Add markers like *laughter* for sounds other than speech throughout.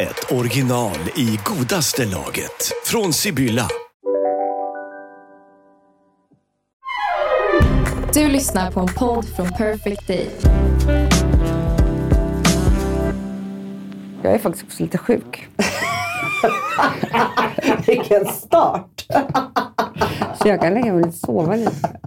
ett original i godaste laget. Från Sibylla. Du lyssnar på en podd från Perfect Day. Jag är faktiskt också lite sjuk. *laughs* Vilken start! Så jag kan lägga mig och sova lite.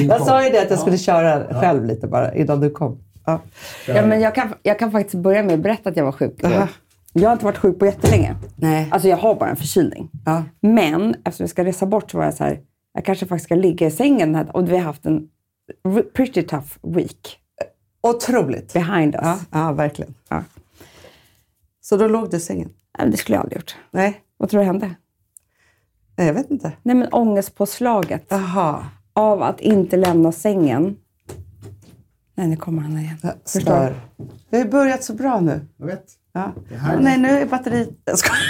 Jag sa ju det att jag skulle köra själv lite bara innan du kom. Ja. Ja, men jag, kan, jag kan faktiskt börja med att berätta att jag var sjuk. Aha. Jag har inte varit sjuk på jättelänge. Nej. Alltså jag har bara en förkylning. Ja. Men eftersom jag ska resa bort så var jag så här, jag kanske faktiskt ska ligga i sängen här, och vi har haft en pretty tough week Otroligt. behind us. Ja, ja, verkligen. Ja. Så då låg du i sängen? Nej, Det skulle jag aldrig gjort. Nej, Vad tror du hände? Nej, jag vet inte. Nej, men ångestpåslaget Jaha. av att inte lämna sängen. Nej, nu kommer han igen. Jag Förstår. Stör. Vi har ju börjat så bra nu. Jag vet. Ja. här är- Nej, nu är batteriet... Jag skojar.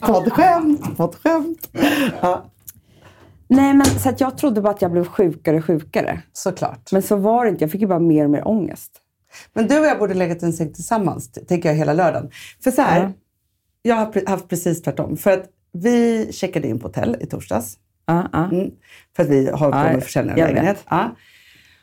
*laughs* Poddskämt, poddskämt. Ja, Nej, men så att jag trodde bara att jag blev sjukare och sjukare. såklart. Men så var det inte. Jag fick ju bara mer och mer ångest. Men du och jag borde i en säng tillsammans, tänker jag, hela lördagen. För så här, Ja. jag har haft precis tvärtom. För att vi checkade in på hotell i torsdags. Ja, ja. Mm. För att vi har på med försäljning av lägenhet. Ja.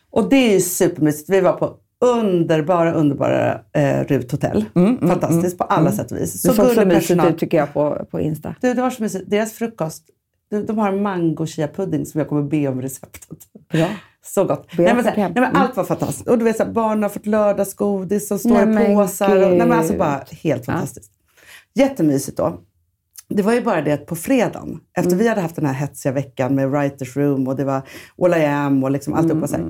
Och det är ju supermysigt. Vi var på underbara, underbara eh, Rut hotell. Fantastiskt på alla sätt och vis. Det såg så mysigt ut tycker jag på, på Insta. Du, det var så mysigt. Deras frukost. Du, de har en mango chia pudding som jag kommer be om receptet. Bra. Så gott. Nej, men, att så, här, hem. nej, men allt var fantastiskt. Och du vet, så här, barnen har fått lördagsgodis som står Nej, i påsar. Och, nej, men alltså bara helt fantastiskt. Jättemysigt då. Det var ju bara det att på fredagen, efter Mm. vi hade haft den här hetsiga veckan med writers room och det var All I am och liksom alltihopa så här.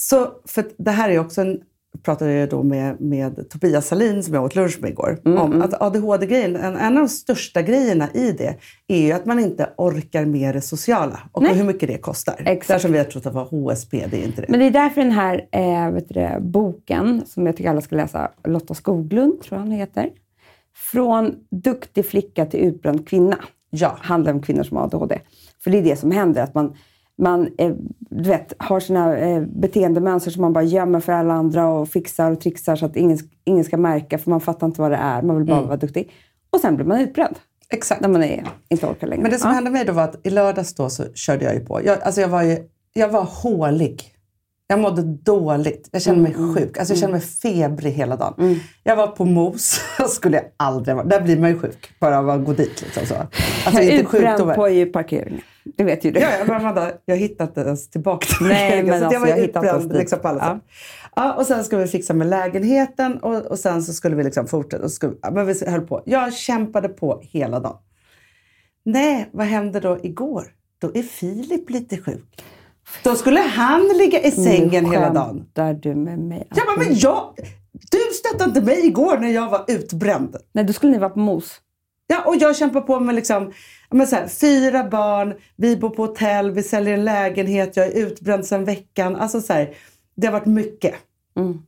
Mm. Så, för det här är också en, pratade jag då med, med Tobias Salin som jag åt lunch med igår, Mm, om att ADHD-grejen, en, en av de största grejerna i det är ju att man inte orkar med det sociala och Nej. hur mycket det kostar. Exakt. Där som vi har trott att var HSP, det är inte det. Men det är därför den här eh, vet du det, boken, som jag tycker alla ska läsa, Lotta Skoglund, tror jag hon heter. Från duktig flicka till utbränd kvinna. Ja. Handlar om kvinnor som har ADHD. För det är det som händer, att man, man eh, du vet, har sina eh, beteendemönster som man bara gömmer för alla andra och fixar och trixar så att ingen, ingen ska märka, för man fattar inte vad det är. Man vill bara vara duktig. Och sen blir man utbränd. Exakt. När man är, inte orkar längre. Men det som Ja. hände mig då var att i lördags då så körde jag ju på. Jag, alltså jag, var ju, jag var hålig. Jag mådde dåligt. Jag kände mig Mm, sjuk. Alltså jag kände mig febrig hela dagen. Jag var på mos. *laughs* Jag skulle jag aldrig vara. Där blir man ju sjuk. Bara av att gå dit. Liksom så. Alltså inte Utbränd på ju parkeringen. Det vet ju du. Ja, Amanda, jag hittade inte ens tillbaka till Nej, parkeringen, men så alltså, jag var jag utbränd liksom, på alla Ja. sätt. Ja, och sen skulle vi fixa med lägenheten och, och sen så skulle vi liksom fortsätta. Och skulle, men vi höll på. Jag kämpade på hela dagen. Nej, vad hände då igår? Då är Filip lite sjuk. Då skulle han ligga i sängen Nu hela dagen. skämtar du med mig? Ja, men, men jag, du stöttade inte mig igår när jag var utbränd. Nej, då skulle ni vara på mos. Ja, och jag kämpar på med liksom, men så här, fyra barn, vi bor på hotell, vi säljer en lägenhet, jag är utbränd sedan veckan. Alltså så här, det har varit mycket. Mm.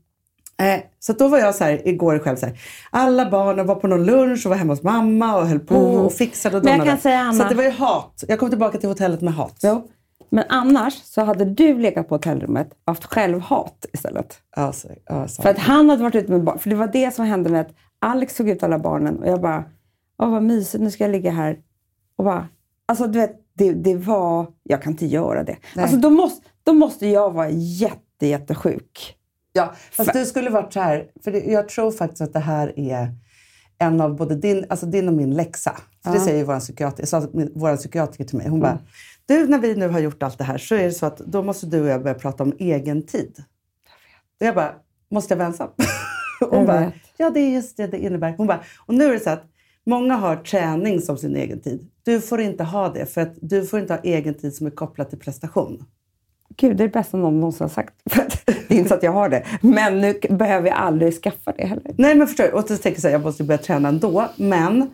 Eh, så då var jag så här, igår själv så här, alla barnen var på någon lunch och var hemma hos mamma och höll på och fixade och Mm. Men jag donade. kan säga, Anna- Så det var ju hat. Jag kom tillbaka till hotellet med hat. Jo. Men annars så hade du legat på hotellrummet och haft självhat istället. Alltså, alltså. För att han hade varit ute med barn. För det var det som hände med att Alex såg ut alla barnen och jag bara, åh vad mysigt, nu ska jag ligga här. Och bara, alltså du vet, det, det var, jag kan inte göra det. Nej. Alltså då måste, då måste jag vara jätte, jättesjuk. Ja, fast du skulle varit så här, för det, jag tror faktiskt att det här är en av både din, alltså din och min läxa. För det säger vår psykiater, sa vår psykiatriker till mig. Hon bara, du när vi nu har gjort allt det här så är det så att då måste du och jag börja prata om egen tid. Och jag bara, måste jag vara ensam? *laughs* Hon Jag bara, ja det är just det det innebär. Hon bara, och nu är det så att många har träning som sin egen tid. Du får inte ha det för att du får inte ha egen tid som är kopplad till prestation. gud, det är det bästa någon någonsin har sagt. *laughs* Det är inte så att jag har det. Men nu behöver jag aldrig skaffa det heller. Nej, men förstår du? Och så tänker jag så här, jag måste börja träna ändå. Men...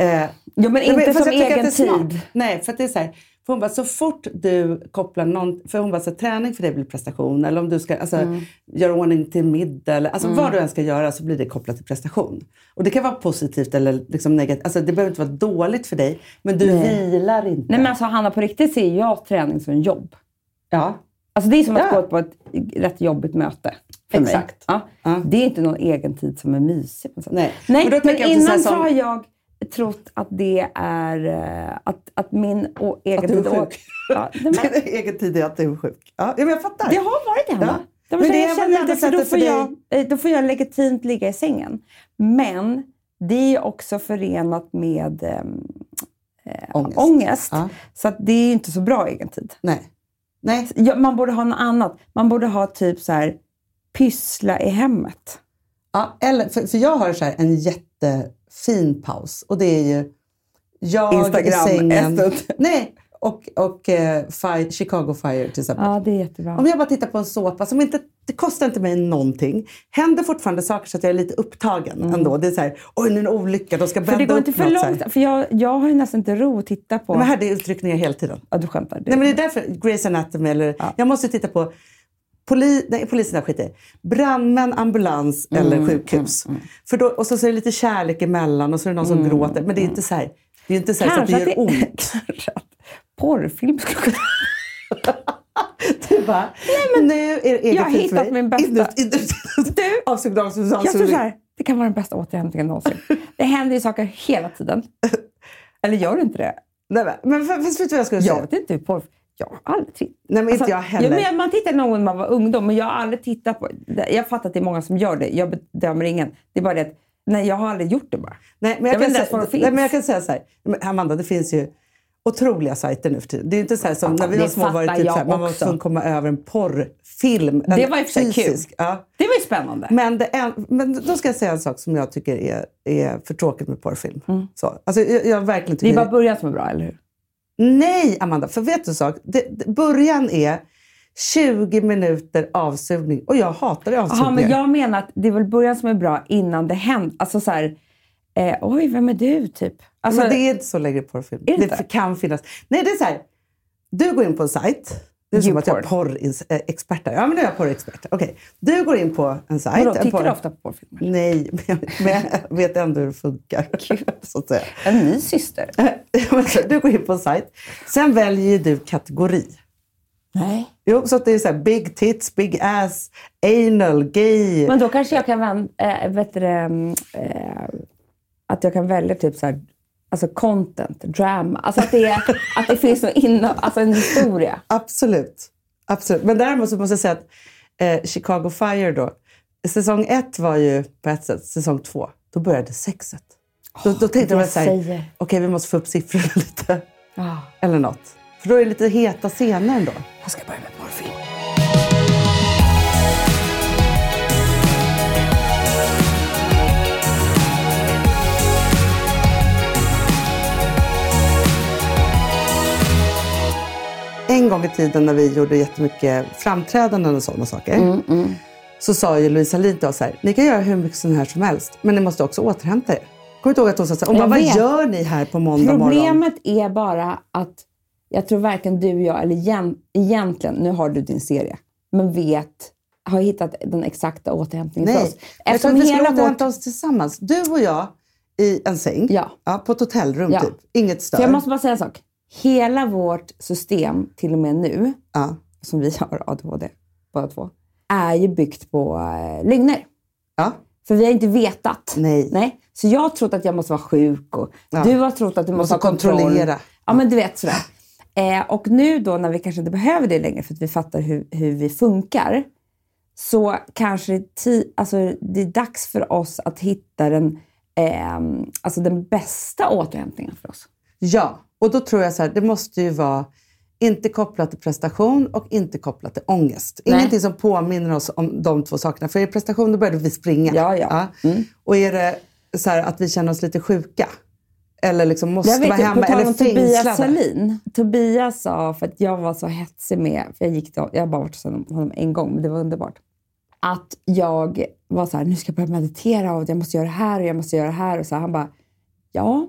Eh, Ja, men inte fast som jag egen smart. tid. Nej, för det är så här. För hon bara, så fort du kopplar någon... För hon bara, så träning för det blir prestation. Eller om du ska alltså, Mm. göra ordning till middag. Eller, alltså, Vad du än ska göra så blir det kopplat till prestation. Och det kan vara positivt eller liksom negativt. Alltså, det behöver inte vara dåligt för dig. Men du vilar inte. Nej, men alltså Hanna, på riktigt ser jag träning som jobb. ja. Alltså det är som att Ja. gå på ett rätt jobbigt möte. För Exakt. Mig. Ja. Ja. Det är inte någon egen tid som är mysig. Nej. Nej, Men men, innan så så som- har jag trott att det är eh, att, att min å, egen Att du är sjuk. åt- Ja, nej, *laughs* men, Din egen tid är att du är sjuk. Ja, men jag fattar. det har varit det, Hanna. Ja. Det det det jag känner lite, för då får, jag, eh, då får jag legitimt ligga i sängen. Men det är också förenat med eh, Ångest. ångest. Ja. Så det är ju inte så bra egen tid. Nej. Nej. Ja, man borde ha något annat. Man borde ha typ så här pyssla i hemmet. Ja, eller, för, för jag har så här en jättefin paus och det är ju jag Instagram, i sängen. Nej, och, och eh, Fire, Chicago Fire till exempel. Ja, det är jättebra. Om jag bara tittar på en såpa som inte, det kostar inte mig någonting. Händer fortfarande saker så att jag är lite upptagen ändå. Det är så här, oj nu är det en olycka, de ska Mm. för det bända går upp inte för så här. långt. För jag, jag har ju nästan inte ro att titta på... Men här är det utryckningar hela tiden. Ja, du skämtar. Nej, men det är därför Grey's Anatomy, eller jag måste titta på Poli, nej, polisen där skiter i. Brandmän, ambulans Mm, eller sjukhus. För då, och så, så är det lite kärlek emellan och så är det någon som gråter. Men det är inte så här, det är inte så, så att det Mm, gör att ont. *laughs* Kanske att porrfilm skulle kunna... *laughs* Du bara, nu är det eget jag har hittat min bästa. Du, *laughs* avsugning, Jag tror så här, det kan vara den bästa återhämtningen någonsin. Det händer ju saker hela tiden. Eller gör det inte det? Nej, men, men fast vet du vad jag skulle säga? Jag vet inte hur porr... Jag har aldrig tittat. Nej, men inte jag heller. Ja, man tittar någon gång när man var ungdom, men jag har aldrig tittat på... Jag fattar att det är många som gör det. Jag bedömer ingen. Det är bara det att nej, jag har aldrig gjort det bara. Nej, men jag, Jag vet kan inte ens säga, finns. nej, men jag kan säga så här. Amanda, det finns ju otroliga sajter nu för tiden. Det är inte så här som Ja, när vi var små var det typ så här, man var tvungen att komma över en porrfilm. En Det var sig kul. Ja. Det var ju spännande. Men, är, men då ska jag säga en sak som jag tycker är, är för tråkigt med porrfilm. Så, alltså, jag, jag verkligen Mm. det är tycker bara början som är bra, eller hur? Nej, Amanda. För vet du en sak? Det, början är 20 minuter avsugning. Och jag hatar avsugningar. men jag menar att det är väl början som är bra innan det händer. Alltså så här, eh, oj, vem är du? Typ. Alltså, men det är inte så längre porrfilm. Det det kan finnas. Nej, det är så här. Du går in på en sajt. Det är som att jag är porrexpert. Ja, men nu är jag porrexpert. Okej. Du går in på en sajt. vadå, tittar porr- du ofta på porrfilmer? Nej, men *laughs* jag, men jag vet ändå hur det funkar. *laughs* så att säga. En ny syster? *laughs* Du går in på en sajt. Sen väljer du kategori. Nej. Jo, så det är så här, big tits, big ass, anal, gay. Men då kanske jag kan vän, äh, vet du, eh, att jag kan välja typ så här, alltså content, drama. Alltså att det, att det finns något inno, alltså en historia. Absolut. Absolut. Men däremot så måste jag säga att eh, Chicago Fire då, säsong ett var ju på ett sätt, säsong två, då började sexet. Då, då tänkte det jag så här, okej säger. vi måste få upp siffrorna *laughs* lite. Ja. Eller något. För då är det lite heta scener ändå. Jag ska börja med porrfilm. En gång i tiden när vi gjorde jättemycket framträdanden och sådana saker. Mm, Så sa ju Louise Hallin till oss så här, ni kan göra hur mycket sån här som helst, men ni måste också återhämta er. Kommer du ihåg att hon sa så här, bara, vad gör ni här på måndag morgon? Problemet är bara att jag tror varken du och jag, eller igen, egentligen, nu har du din serie, men vet, har hittat den exakta återhämtningen för Nej, oss. jag tror Eftersom att vi hela återhämta vårt... oss tillsammans. Du och jag i en säng, Ja. på ett hotellrum Ja. typ. Inget stör. För jag måste bara säga en sak. Hela vårt system, till och med nu, ja. som vi har ADHD båda två, är ju byggt på eh, lögner. Ja. För vi har inte vetat. Nej. Nej. Så jag har trott att jag måste vara sjuk och Ja. du har trott att du måste, Måste ha kontroll. kontrollera. Ja, men du vet sådär. Eh, och nu då när vi kanske inte behöver det längre för att vi fattar hur, hur vi funkar, så kanske ti- alltså, det är dags för oss att hitta den, ehm, alltså den bästa återhämtningen för oss. ja, och då tror jag så här, det måste ju vara inte kopplat till prestation och inte kopplat till ångest. Nej. Ingenting som påminner oss om de två sakerna. För i prestation då började vi springa. Ja, ja. Mm. Och är det så här att vi känner oss lite sjuka, Eller liksom måste Jag vet vara hemma eller Tobias? Salin. Tobias sa, för att jag var så hetsig med, för jag, gick då, jag har bara varit hos honom en gång, men det var underbart. Att jag var så här, nu ska jag börja meditera och jag måste göra det här och jag måste göra det här. Och så här, han bara, ja,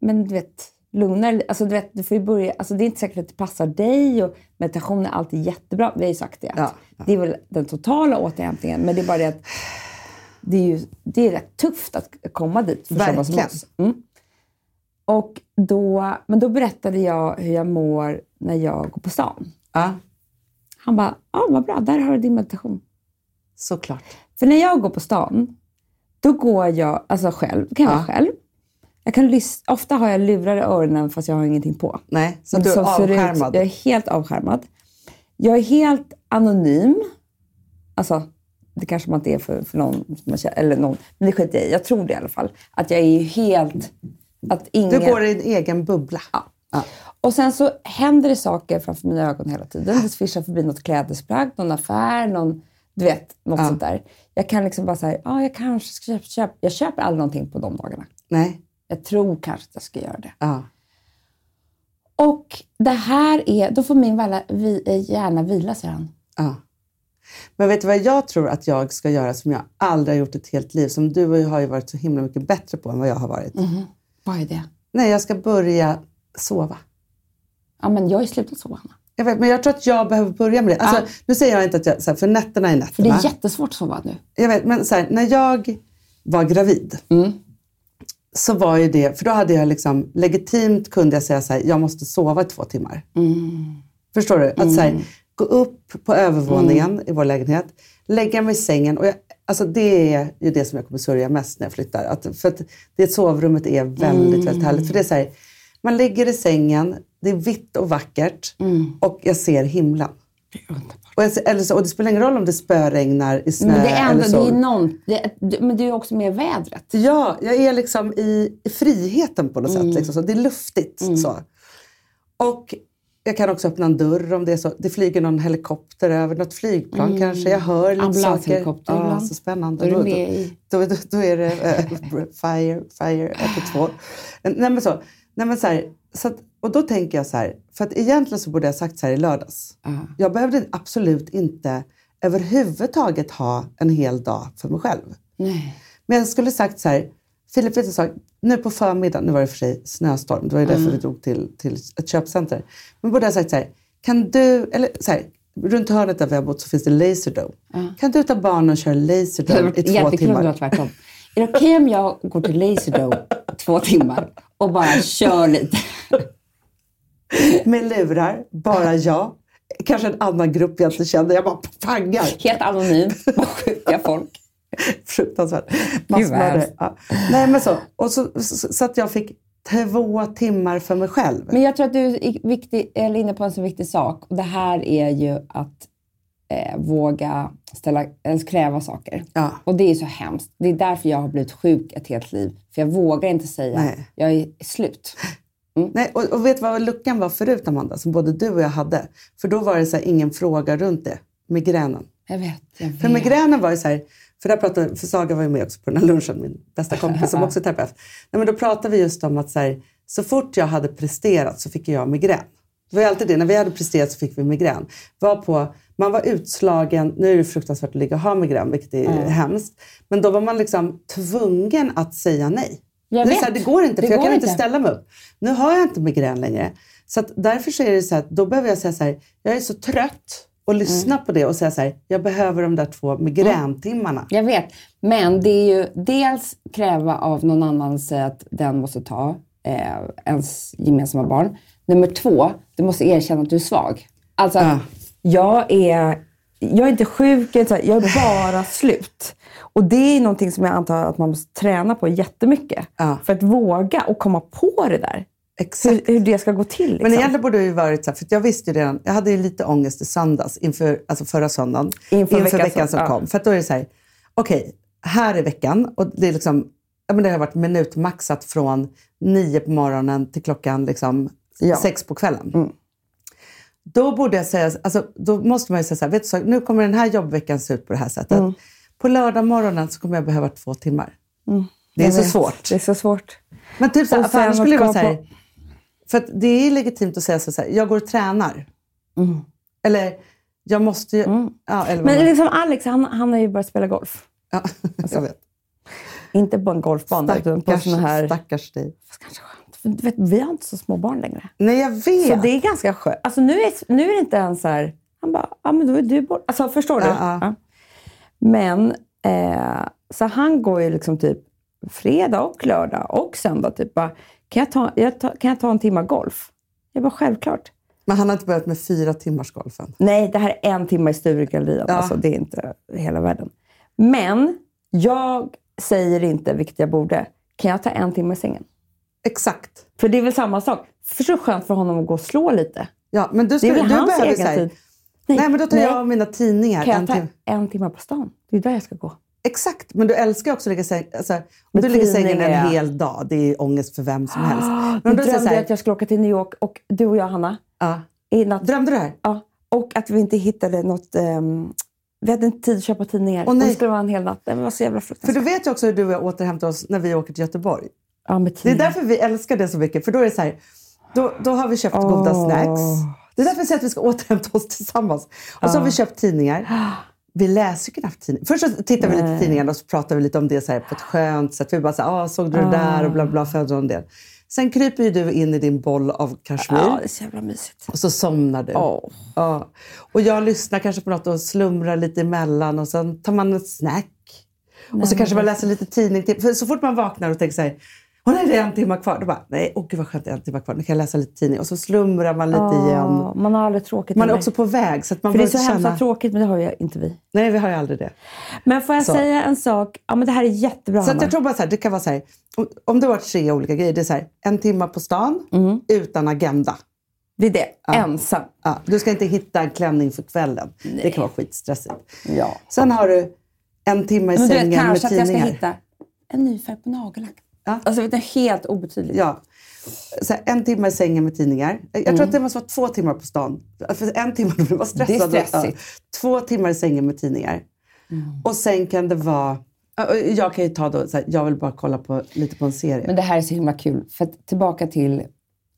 men du vet, lugna dig. alltså, du vet, du får börja, alltså, Det är inte säkert att det passar dig och meditation är alltid jättebra. Vi har ju sagt det. Ja, ja. Det är väl den totala återhämtningen, men det är bara det att det är, ju, det är rätt tufft att komma dit för sådana som Verkligen. oss. Mm. Och då, men då berättade jag hur jag mår när jag går på stan. Ja, Han bara, ja vad bra, där har du din meditation. såklart. För när jag går på stan, då går jag alltså själv. Kan jag Ja. vara själv. Jag kan ofta har jag lurar i öronen fast jag har ingenting på. Nej, så Men du är ut- avskärmad. Jag är helt avskärmad. Jag är helt anonym. Alltså, det kanske man inte är för, för någon, känner, eller någon, men det skiter jag i. Jag tror det i alla fall. Att jag är helt... Att ingen... Du går i din egen bubbla. Ja. Och sen så händer det saker framför mina ögon hela tiden. Det svischar förbi något klädesplagg, någon affär, någon, du vet, något Ja. sånt där. Jag kan liksom bara säga, ja, jag kanske ska köpa, köpa. Jag köper aldrig någonting på de dagarna. Nej. Jag tror kanske att jag ska göra det. Ja. Och det här är, då får min valla, vi, hjärna vila, säger han. Ja. Men vet du vad jag tror att jag ska göra som jag aldrig har gjort ett helt liv, som du har ju varit så himla mycket bättre på än vad jag har varit? Vad är det? Nej, jag ska börja sova. Ja, men jag har ju slutat sova, Hanna. Jag vet, men jag tror att jag behöver börja med det. Alltså, Ja. Nu säger jag inte att jag, så här, för nätterna är För det nätterna. är jättesvårt att sova nu. Jag vet, men så här, när jag var gravid Mm. Så var ju det, för då hade jag liksom legitimt kunde jag säga så här, jag måste sova i två timmar. Mm. Förstår du? Att så här, gå upp på övervåningen i vår lägenhet, lägga mig i sängen. Och jag, alltså det är ju det som jag kommer sörja mest när jag flyttar. Att, för att det sovrummet är väldigt, väldigt härligt. För det är så här, man ligger i sängen, det är vitt och vackert och jag ser himlen. Och, eller så, och det spelar ingen roll om det spöregnar i snö Men det är ändå, eller så. det är någon, det, det- men det är också med vädret. Ja, jag är liksom i, i friheten på något Mm. sätt. Liksom, så. Det är luftigt. Så. Och jag kan också öppna en dörr om det är så. Det flyger någon helikopter över, något flygplan kanske. Jag hör lite saker. Ja, Mm. så spännande. Då Då- i- då, då, då är det eh, Fire, Fire 112. Nej men så. Nej, men så, här, så att, och då tänker jag så här, för att egentligen så borde jag sagt så här i lördags. Jag behövde absolut inte överhuvudtaget ha en hel dag för mig själv. Nej. Men jag skulle sagt så här, Filip vet du sak? Nu på förmiddagen, nu var det för sig snöstorm, det var ju därför vi drog till, till ett köpcenter. Men borde jag sagt så här, kan du, eller så här, runt hörnet där vi har bott så finns det Laserdome. Kan du ta barnen och köra Laserdome i två om det timmar? tvärtom. Är det okej om jag går till Laserdome två timmar och bara kör lite? *laughs* *laughs* Med lurar, bara jag. Kanske en annan grupp jag inte känner. Jag bara pangar. Helt bara skjuter jag folk. *laughs* Fruktansvärt. Massmördare. Ja. Nej men så. Och så, så, så att jag fick två timmar för mig själv. Men jag tror att du är viktig, eller inne på en så viktig sak. Och det här är ju att eh, våga ställa, ens kräva saker. Ja. Och det är så hemskt. Det är därför jag har blivit sjuk ett helt liv. För jag vågar inte säga, Nej. jag är slut. Nej, och, och vet du vad luckan var förut, Amanda? Som både du och jag hade. För då var det så här, ingen fråga runt det. Migränen. Jag vet, jag vet. För migränen var ju så här, för, där pratade, för Saga var ju med också på den här lunchen, min bästa kompis som *laughs* också är terapeut. Nej, men då pratade vi just om att så, här, så fort jag hade presterat så fick jag migrän. Det var ju alltid det, när vi hade presterat så fick vi migrän. Var på, man var utslagen, nu är det fruktansvärt att ligga och ha migrän, vilket är hemskt. Men då var man liksom tvungen att säga nej. Jag det, vet. så här, det går inte, Det för jag kan inte ställa mig upp. Nu har jag inte migrän längre. Så att därför så är det så här, att då behöver jag säga så här, jag är så trött och lyssna Mm. på det och säga så här, jag behöver de där två migräntimmarna. Jag vet, men det är ju dels kräva av någon annan säga att den måste ta eh, ens gemensamma barn. Nummer två, du måste erkänna att du är svag. Alltså, Ja. jag, är, jag är inte sjuk, jag är bara slut. Och det är någonting som jag antar att man måste träna på jättemycket. Ja. För att våga och komma på det där. Exakt. Hur, hur det ska gå till. Liksom. Men egentligen borde det ju varit så här, för jag visste ju redan, jag hade ju lite ångest i söndags, inför, alltså förra söndagen, Inför inför, veckan veckan, som- som ja. kom. För att då är det så här, okej, här är veckan och det är liksom, ja men det har varit minutmaxat från nio på morgonen till klockan liksom Ja. Mm. sex på kvällen. Då borde jag säga, alltså, då måste man ju säga så här, vet du, så, nu kommer den här jobbveckan se ut på det här sättet. Mm. På lördag morgonen så kommer jag behöva två timmar. Det är Jag så vet. svårt. Det är så svårt. Men typ så här, för annars skulle det vara så här, För det är legitimt att säga så här, jag går och tränar. Mm. Eller, jag måste ju... Ja, eller Men liksom Alex, han, han har ju börjat spela golf. ja, *laughs* jag vet. Inte på en golfbana, utan på Stackars, såna här... stackars dig. Fast kanske skönt. För du vet, vi har inte så små barn längre. Nej, jag vet. Så det är ganska skönt. Alltså nu är, nu är det inte ens så här... Han bara, ja men då är du bort. Alltså förstår du? Ja, ja. Men, eh, så han går ju liksom typ fredag och lördag och söndag. Typ bara, kan jag ta, jag ta, kan jag ta en timme golf? Jag bara, självklart. Men han har inte börjat med fyra timmars golfen. Nej, det här är en timme i Sturegallerian. Ja. Alltså, det är inte hela världen. Men jag säger inte, vilket jag borde, kan jag ta en timme i sängen? Exakt. För det är väl samma sak. Förstå skönt för honom att gå och slå lite. Ja, men du, Det ska, är väl du hans behöver egen här, tid. Nej, men då tar nej. jag mina tidningar. Kan en jag ta timme. en timme på stan? Det är där jag ska gå. Exakt, men du älskar också att ligga i säng. Alltså, om Med du ligger i sängen en hel dag, det är ångest för vem som helst. Men Nu om du drömde att jag skulle åka till New York och du och jag, Hanna, ja. i natt. Drömde du det här? Ja, och att vi inte hittade något... ehm, vi hade inte tid att köpa tidningar. Åh, nej. och det skulle vara en hel natt. Det var så jävla För fruktansvärt. du vet ju också hur du och jag återhämtar oss när vi åker till Göteborg. Ja, med Det är därför vi älskar det så mycket. För då är det så här, då, då har vi köpt goda Åh. snacks. Det är därför vi säger att vi ska återhämta oss tillsammans. Och så har vi köpt tidningar. Vi läser ju knappt tidningar. Först tittar vi lite i tidningarna och så pratar vi lite om det så här på ett skönt sätt. Vi bara så här, ah, såg du det där och bla bla, födde om det. Sen kryper ju du in i din boll av kashmir Ja, det är så jävla mysigt. och så somnar du. Åh. Ja. Och jag lyssnar kanske på något och slumrar lite emellan och sen tar man ett snack. och så kanske man läser lite tidning. Till. För så fort man vaknar och tänker så här, Nej, det är en timme kvar. Då bara, nej, åh gud vad skönt, en timme kvar. Nu kan jag läsa lite tidning. Och så slumrar man lite igen. Ja, man har aldrig tråkigt. Man är heller. också på väg. Så att man För det är så hemskt känna... att tråkigt, men det har ju inte vi. Nej, vi har ju aldrig det. Men får jag Så. säga en sak? Ja, men det här är jättebra, Så att jag tror bara så här, det kan vara så här, om, om det var tre olika grejer. Det är så här, en timme på stan Mm. utan agenda. Det är det. Ensam. Ja, du ska inte hitta en klänning för kvällen. Det kan vara skitstressigt. Ja. Sen har du en timme i Men sängen vet, med kanske att jag ska tidningar. hitta en ny färg på nagellack. Ja. Alltså, det är helt obetydligt. Ja. Så här, en timme i sängen med tidningar. Jag Mm. tror att det måste vara två timmar på stan. För en timme *laughs* då blir man stressad. Det är stressigt. Ja. Två timmar i sängen med tidningar. Mm. Och sen kan det vara... Jag kan ju ta då, så här, jag vill bara kolla på, lite på en serie. Men det här är så himla kul. För att tillbaka till...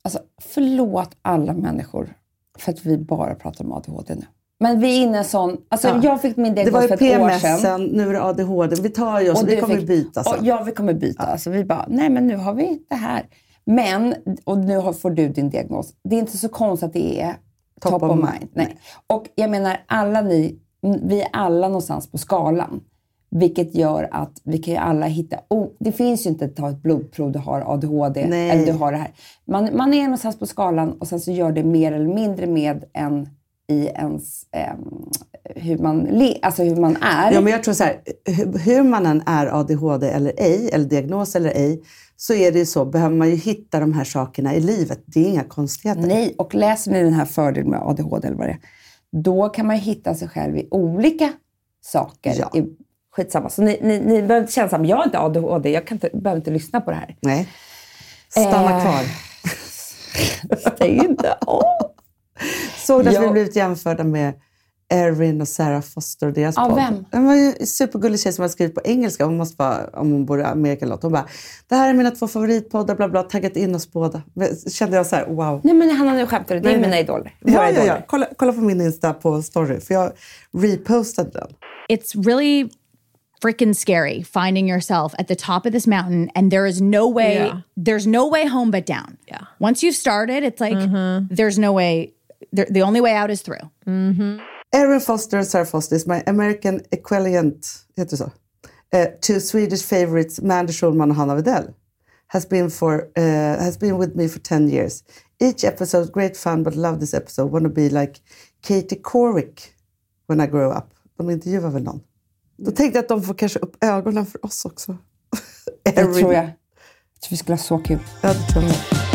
Alltså, förlåt alla människor för att vi bara pratar om ADHD nu. Men vi är inne i en sån... Alltså, Ja. Jag fick min det diagnos var för ju ett år sedan. PMSen, nu är det ADHD. Vi tar ju oss, vi du kommer fick- byta sen. Och, ja, vi kommer byta. Alltså, vi bara, nej men nu har vi det här. Men, och nu har, får du din diagnos. Det är inte så konstigt att det är top, of mind. Nej. Och jag menar, alla ni, vi är alla någonstans på skalan. Vilket gör att vi kan ju alla hitta... Oh, det finns ju inte att ta ett blodprov, du har ADHD Nej. eller du har det här. Man, man är någonstans på skalan och sen så gör det mer eller mindre med en i ens, ehm, hur, man le, alltså hur man är. Ja, men jag tror så här, hur- hur man än är ADHD eller ej, eller diagnos eller ej, så är det ju så, behöver man ju hitta de här sakerna i livet. Det är inga konstigheter. Nej, och läser ni den här fördelen med ADHD eller vad det är, då kan man hitta sig själv i olika saker. Ja. I, skitsamma. Så ni, ni, ni behöver inte känna men jag har inte ADHD, jag kan inte, behöver inte lyssna på det här. Nej. Stanna Eh, kvar. *laughs* Stäng inte av! Såg du att vi blivit jämförda med Erin och Sarah Foster och deras Av podd? vem? Det var ju en supergullig tjej som har skrivit på engelska. Hon måste vara, om hon bor i Amerika eller något. Hon bara, det här är mina två favoritpoddar, bla bla, taggat in oss båda. Kände jag så här, wow. Nej men Hanna, nu skämtar du. Det är Nej, mina nej. idoler. Ja, ja, ja. Kolla, kolla på min Insta på story, för jag repostade den. it's really freaking scary finding yourself at the top of this mountain and there is no way Yeah. there's no way home but down. Yeah. Once you've started, it's like there's no way the, only way out is through. Erin Foster och Sarah Foster is my American equivalent, heter så? Uh, to Swedish favorites Mandy Schulman och Hanna Widell. Has been, for, uh, has been with me for 10 years. Each episode great fun but love this episode. Wanna be like Katie Couric when I grow up. De intervjuar väl någon? Då tänkte jag att de får kanske upp ögonen för oss också. *laughs* Det tror jag. Jag tror vi skulle ha så kul. Ja, det tror jag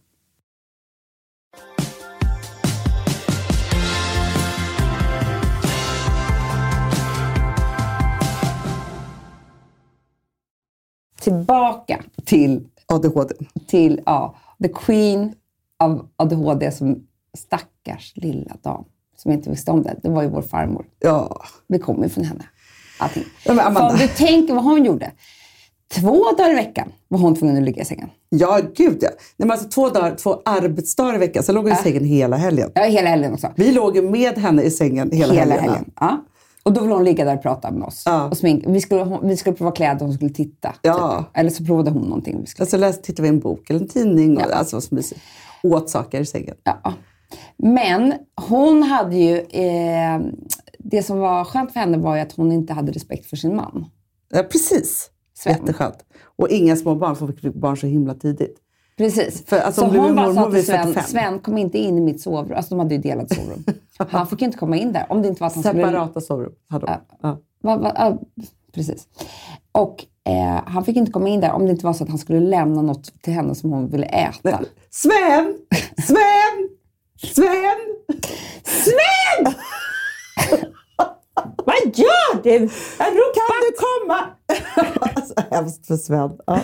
Tillbaka till, ADHD. till ja, the queen av ADHD som stackars lilla dam som inte visste om det. Det var ju vår farmor. Ja. Det kommer ju från henne. Allting. Ja, Amanda. Om du tänker vad hon gjorde. Två dagar i veckan var hon tvungen att ligga i sängen. Ja, gud ja. Nej, men alltså, två, dagar, två arbetsdagar i veckan, så låg hon i sängen hela helgen. Ja, hela helgen också. Vi låg med henne i sängen hela, Hela helgen. helgen. Ja. Och då ville hon ligga där och prata med oss. Ja. Och smink. Vi, skulle, vi skulle prova kläder och hon skulle titta. Ja. Typ. Eller så provade hon någonting. Vi skulle Alltså läs, tittar vi en bok eller en tidning. Och, Ja. Alltså vad så mysigt. Åt saker i sängen. Ja. Men hon hade ju... Eh, det som var skönt för henne var ju att hon inte hade respekt för sin man. Ja, precis. Sven. Jätteskönt. Och inga små barn, för hon fick barn så himla tidigt. Precis. För, alltså, så hon hon bara sa till Sven, 45. Sven kom inte in i mitt sovrum. Alltså de hade ju delat sovrum. *laughs* Han fick ju inte komma in där. Om det inte var att han skulle... Separata sovrum hade de. Ja. Va, va, ja, precis. Och eh, han fick inte komma in där om det inte var så att han skulle lämna något till henne som hon ville äta. Sven! Sven! Sven! Sven! *laughs* Vad gör du? Jag Kan du komma? *laughs* alltså, hemskt för Sven. Ja.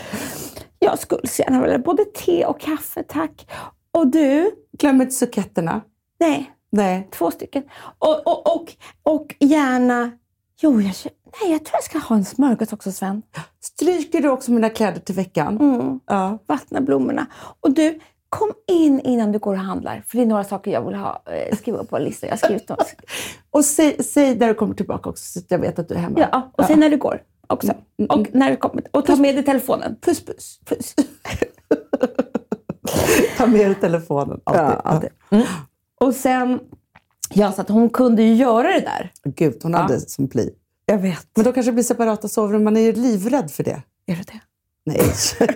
Jag skulle så gärna vilja både te och kaffe, tack. Och du? Glöm inte suketterna. Nej, Nej. två stycken. Och, och, och, och gärna... Jo, jag, nej, jag tror jag ska ha en smörgås också, Sven. Stryker du också mina kläder till veckan? Mm. Ja. Vattna blommorna. Och du, kom in innan du går och handlar. För det är några saker jag vill ha, eh, skriva upp på en lista. Jag skrivit dem. *laughs* Och säg, säg när du kommer tillbaka också så att jag vet att du är hemma. Ja, och sen när du går också. Och när du kommer. Och ta med dig telefonen. Puss puss. puss. *laughs* Ta med dig telefonen. Alltid. Ja, alltid. Mm. Och sen, ja, så att hon kunde ju göra det där. Gud, hon hade som pli. Jag vet. Men då kanske det blir separata sovrum. Man är ju livrädd för det. Är det det? Nej. *laughs*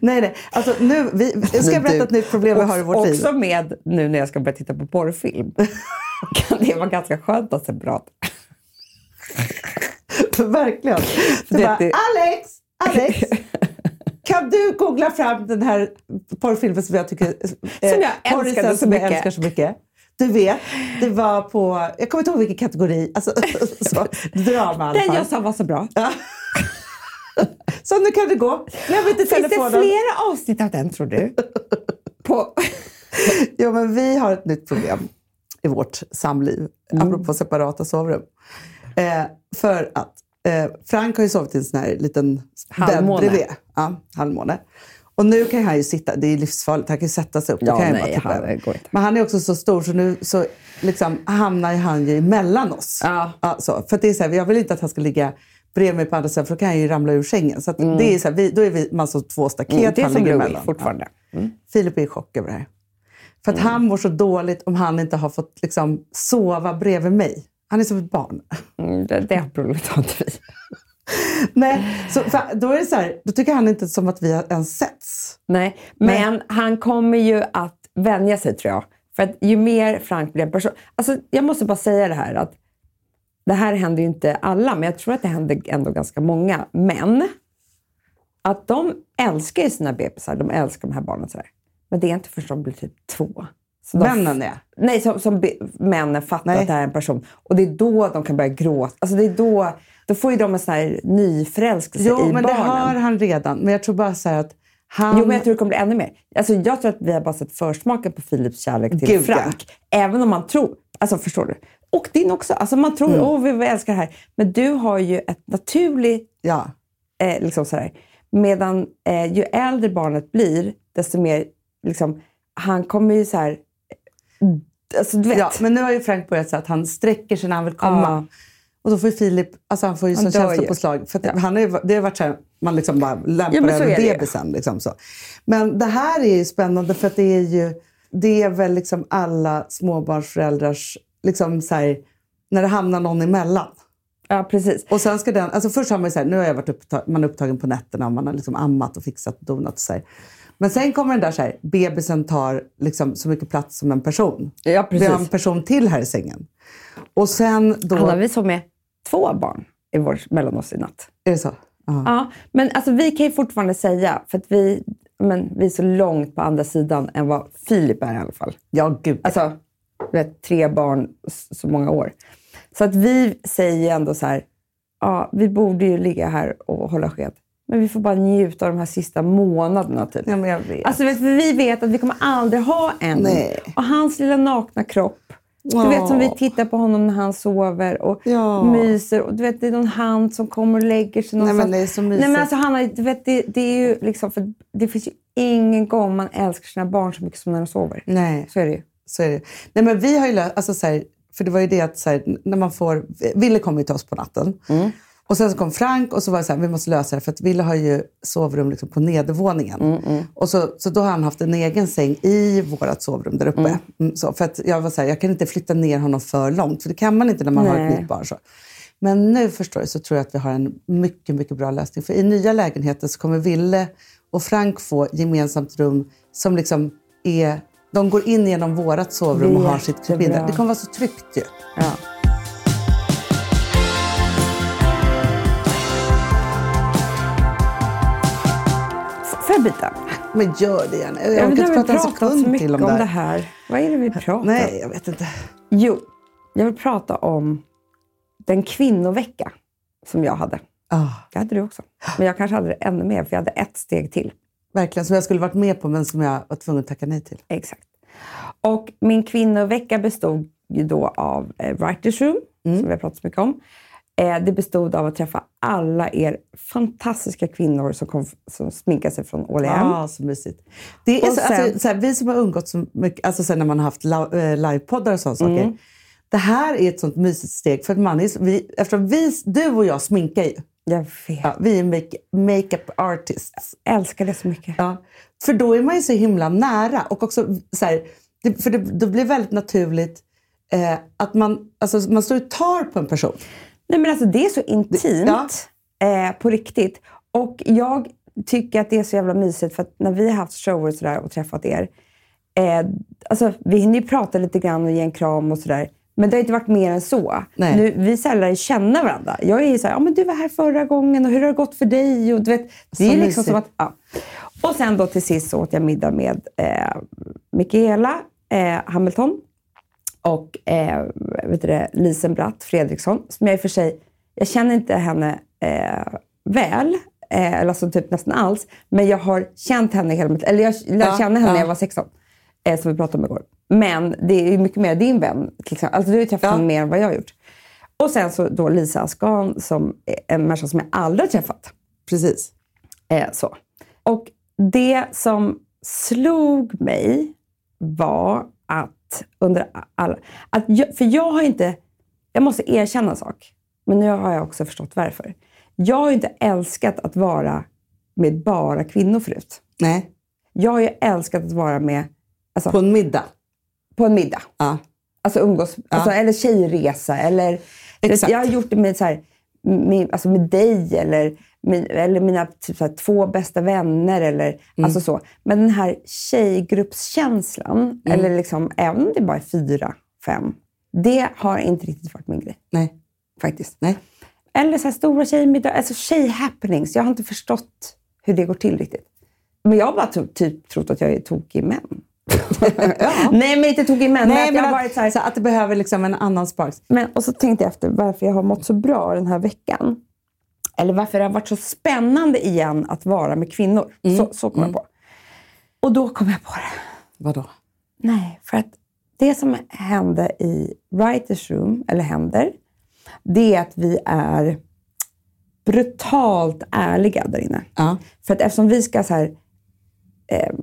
nej, nej. Alltså, nu, vi, jag ska berätta ett nytt problem vi har i vårt liv. Också med nu när jag ska börja titta på porrfilm. *laughs* kan det vara ganska skönt att separat. *laughs* Verkligen. Du bara, Alex! Alex! Kan du googla fram den här porrfilmen som jag tycker... eh, Som jag älskade så som jag mycket. älskar så mycket. Du vet, det var på... Jag kommer inte ihåg vilken kategori. Alltså, så, drama i alla Den fall. jag sa var så bra. Så nu kan du gå. Glöm inte Finns det telefonen. flera avsnitt av den tror du? På... *laughs* Ja, men vi har ett nytt problem i vårt samliv, Mm. apropå separata sovrum. Eh, för att eh, Frank har ju sovit i en sån här liten bädd Halvmåne. bredvid. Ja, halvmåne. Och nu kan han ju sitta, det är livsfarligt, han kan ju sätta sig upp. Ja, kan jag nej, bara han- går inte. Men han är också så stor så nu så liksom hamnar han ju emellan oss. Ja. så. För det är så här, jag vill inte att han ska ligga bredvid mig på andra sidan för då kan han ju ramla ur sängen. Så att det är så här, vi, då är vi man så två staket, Mm, det han som ligger emellan. fortfarande. Ja. Filip är i chock över det här. För att han mår så dåligt om han inte har fått liksom, sova bredvid mig. Han är som ett barn. Mm, det, det problemet har inte vi. *laughs* Nej, så, då, är det så här, då tycker han inte som att vi har ens setts. Nej, men han kommer ju att vänja sig tror jag. För att ju mer Frank blir en person... Alltså, jag måste bara säga det här att det här händer ju inte alla, men jag tror att det händer ändå ganska många. Men att de älskar ju sina bebisar, de älskar de här barnen sådär. Men det är inte förrän de blir typ två. Så Männen är. Nej, som, som männen fattar Nej. att det här är en person. Och det är då de kan börja gråta. Alltså det är då, då får ju de en sån här nyförälskelse Jo, i men barnen. det har han redan. Men jag tror bara så att han... Jo, men jag tror det kommer bli ännu mer. Alltså, jag tror att vi har bara sett försmaken på Philips kärlek till Gud, ja. Frank. Även om man tror... Alltså, förstår du? Och din också. Alltså, man tror Mm. åh, vi älskar det här. Men du har ju ett naturligt... Ja. Eh, liksom sådär. Medan eh, ju äldre barnet blir, desto mer... Liksom, han kommer ju så här... Alltså, du vet. ja, men nu har ju Frank börjat så att han sträcker sig när han vill komma. Ja. Och då får ju Filip, alltså han får ju sån dör känsla ju. på slag. För Ja. han är, det har varit så här, man liksom bara lämpar Ja, över bebisen. Liksom så. Men det här är ju spännande för att det är ju, det är väl liksom alla småbarnsföräldrars, liksom så här, när det hamnar någon emellan. Ja, precis. Och sen ska den, alltså först har man ju så här, nu har jag varit upptagen, man är upptagen på nätterna och man har liksom ammat och fixat och donat och så här. Men sen kommer den där så här, bebisen tar liksom så mycket plats som en person. Ja, Vi har en precis. person till här i sängen. Och sen då... Hanna, vi sov med två barn i vår, mellan oss i natt. Är det så? Ja. Ja, men alltså, vi kan ju fortfarande säga, för att vi, men, vi är så långt på andra sidan än vad Filip är i alla fall. Ja, gud. Alltså, vet, tre barn, så många år. Så att vi säger ändå så här, ja, vi borde ju ligga här och hålla sked. Men vi får bara njuta av de här sista månaderna typ. ja, men jag vet. Alltså, vet, vi vet att vi kommer aldrig ha en. Nej. Och hans lilla nakna kropp. Du vet som vi tittar på honom när han sover och Ja. myser. Och du vet, det är någon hand som kommer och lägger sig Nej, någonstans. men det är så mysigt. Nej, men alltså, Hanna, du vet, det, det är ju liksom, för det finns ju ingen gång man älskar sina barn så mycket som när de sover. Nej, Så är det ju. Så är det. Nej, men vi har ju lö- alltså så här, För det var ju det att så här, när man får... Ville kom ju till oss på natten. Och sen så kom Frank och så var det så här, vi måste lösa det för att Ville har ju sovrum liksom på nedervåningen. Och så, så då har han haft en egen säng i vårt sovrum där uppe. Mm, så, för att jag var så här, jag kan inte flytta ner honom för långt, för det kan man inte när man har ett Nej. nytt barn. Så. Men nu förstår du, så tror jag att vi har en mycket, mycket bra lösning. För i nya lägenheter så kommer Ville och Frank få gemensamt rum som liksom är... De går in genom vårt sovrum och har sitt krypin där. Det kommer vara så tryggt ju. Ja. Får jag byta? Men gör det gärna. Jag, Jag orkar inte prata en sekund till om om det det här. här. Vad är det vi pratar om? Nej, jag vet inte. Jo, jag vill prata om den kvinnovecka som jag hade. Ah, Det hade du också. Men jag kanske hade det ännu mer, för jag hade ett steg till. Verkligen, som jag skulle varit med på men som jag var tvungen att tacka nej till. Exakt. Och min kvinnovecka bestod ju då av eh, Writers Room, som vi har pratat så mycket om. Eh, det bestod av att träffa alla er fantastiska kvinnor som, kom, som sminkar sig från All Ja, ah, så mysigt. Det är Och så, sen- alltså, så här, vi som har umgått så mycket, alltså sen när man har haft eh, livepoddar och sådana Mm. saker. Det här är ett sånt mysigt steg för att man är, vi, eftersom vi, du och jag sminkar ju. Jag vet. Ja, vi är make, makeup artists. Jag älskar det så mycket. Ja. För då är man ju så himla nära. Och också så här, det, för det, det blir väldigt naturligt eh, att man, alltså, man står och tar på en person. Nej, men alltså, det är så intimt eh, på riktigt. Och jag tycker att det är så jävla mysigt för att när vi har haft shower och, sådär och träffat er. Eh, alltså, vi hinner ju prata lite grann och ge en kram och sådär. Men det har inte varit mer än så. Nej. Nu, vi lär känna varandra. Jag är ju såhär, ja men du var här förra gången och hur har det gått för dig? Och du vet, det är Så liksom som att, ja. Och sen då till sist så åt jag middag med eh, Mikaela eh, Hamilton och eh, vet du det, Lisen Bratt Fredriksson, som jag i och för sig, jag känner inte henne eh, väl, eh, eller alltså typ nästan alls, men jag har känt henne hela mitt eller jag lärde Ja, känna henne ja. när jag var 16, eh, som vi pratade om igår. Men det är mycket mer din vän, till exempel. Alltså, du har ju träffat Ja. henne mer än vad jag har gjort. Och sen så då Lisa Askan, som är en människa som jag aldrig har träffat. Precis. Eh, så. Och det som slog mig var att under alla... Att jag, för jag har inte... Jag måste erkänna en sak, men nu har jag också förstått varför. Jag har ju inte älskat att vara med bara kvinnor förut. Nej. Jag har ju älskat att vara med alltså, på, en middag. En middag. Ja. Alltså umgås, alltså, eller tjejresa. Eller, Exakt. Jag har gjort det med, så här, med, alltså med dig eller, med, eller mina typ, så här, två bästa vänner. Eller, Mm. alltså så. Men den här tjejgruppskänslan, Mm. eller liksom, även om det bara är fyra, fem, det har inte riktigt varit min grej. Nej. Faktiskt. Nej. Eller så här stora tjejmiddagar, alltså tjejhappenings. Jag har inte förstått hur det går till riktigt. Men jag har bara typ trott att jag är tokig män. *laughs* Nej, men inte tokig män. men Nej, men att, så här, så att det behöver liksom en annan sparks. men, och så tänkte jag efter varför jag har mått så bra den här veckan. Eller varför det har varit så spännande igen att vara med kvinnor. Så, så kom jag på. Och då kom jag på det. Vadå? Nej, för att det som hände i Writers Room, eller händer, det är att vi är brutalt ärliga där inne. Ja. För att eftersom vi ska så här, eh,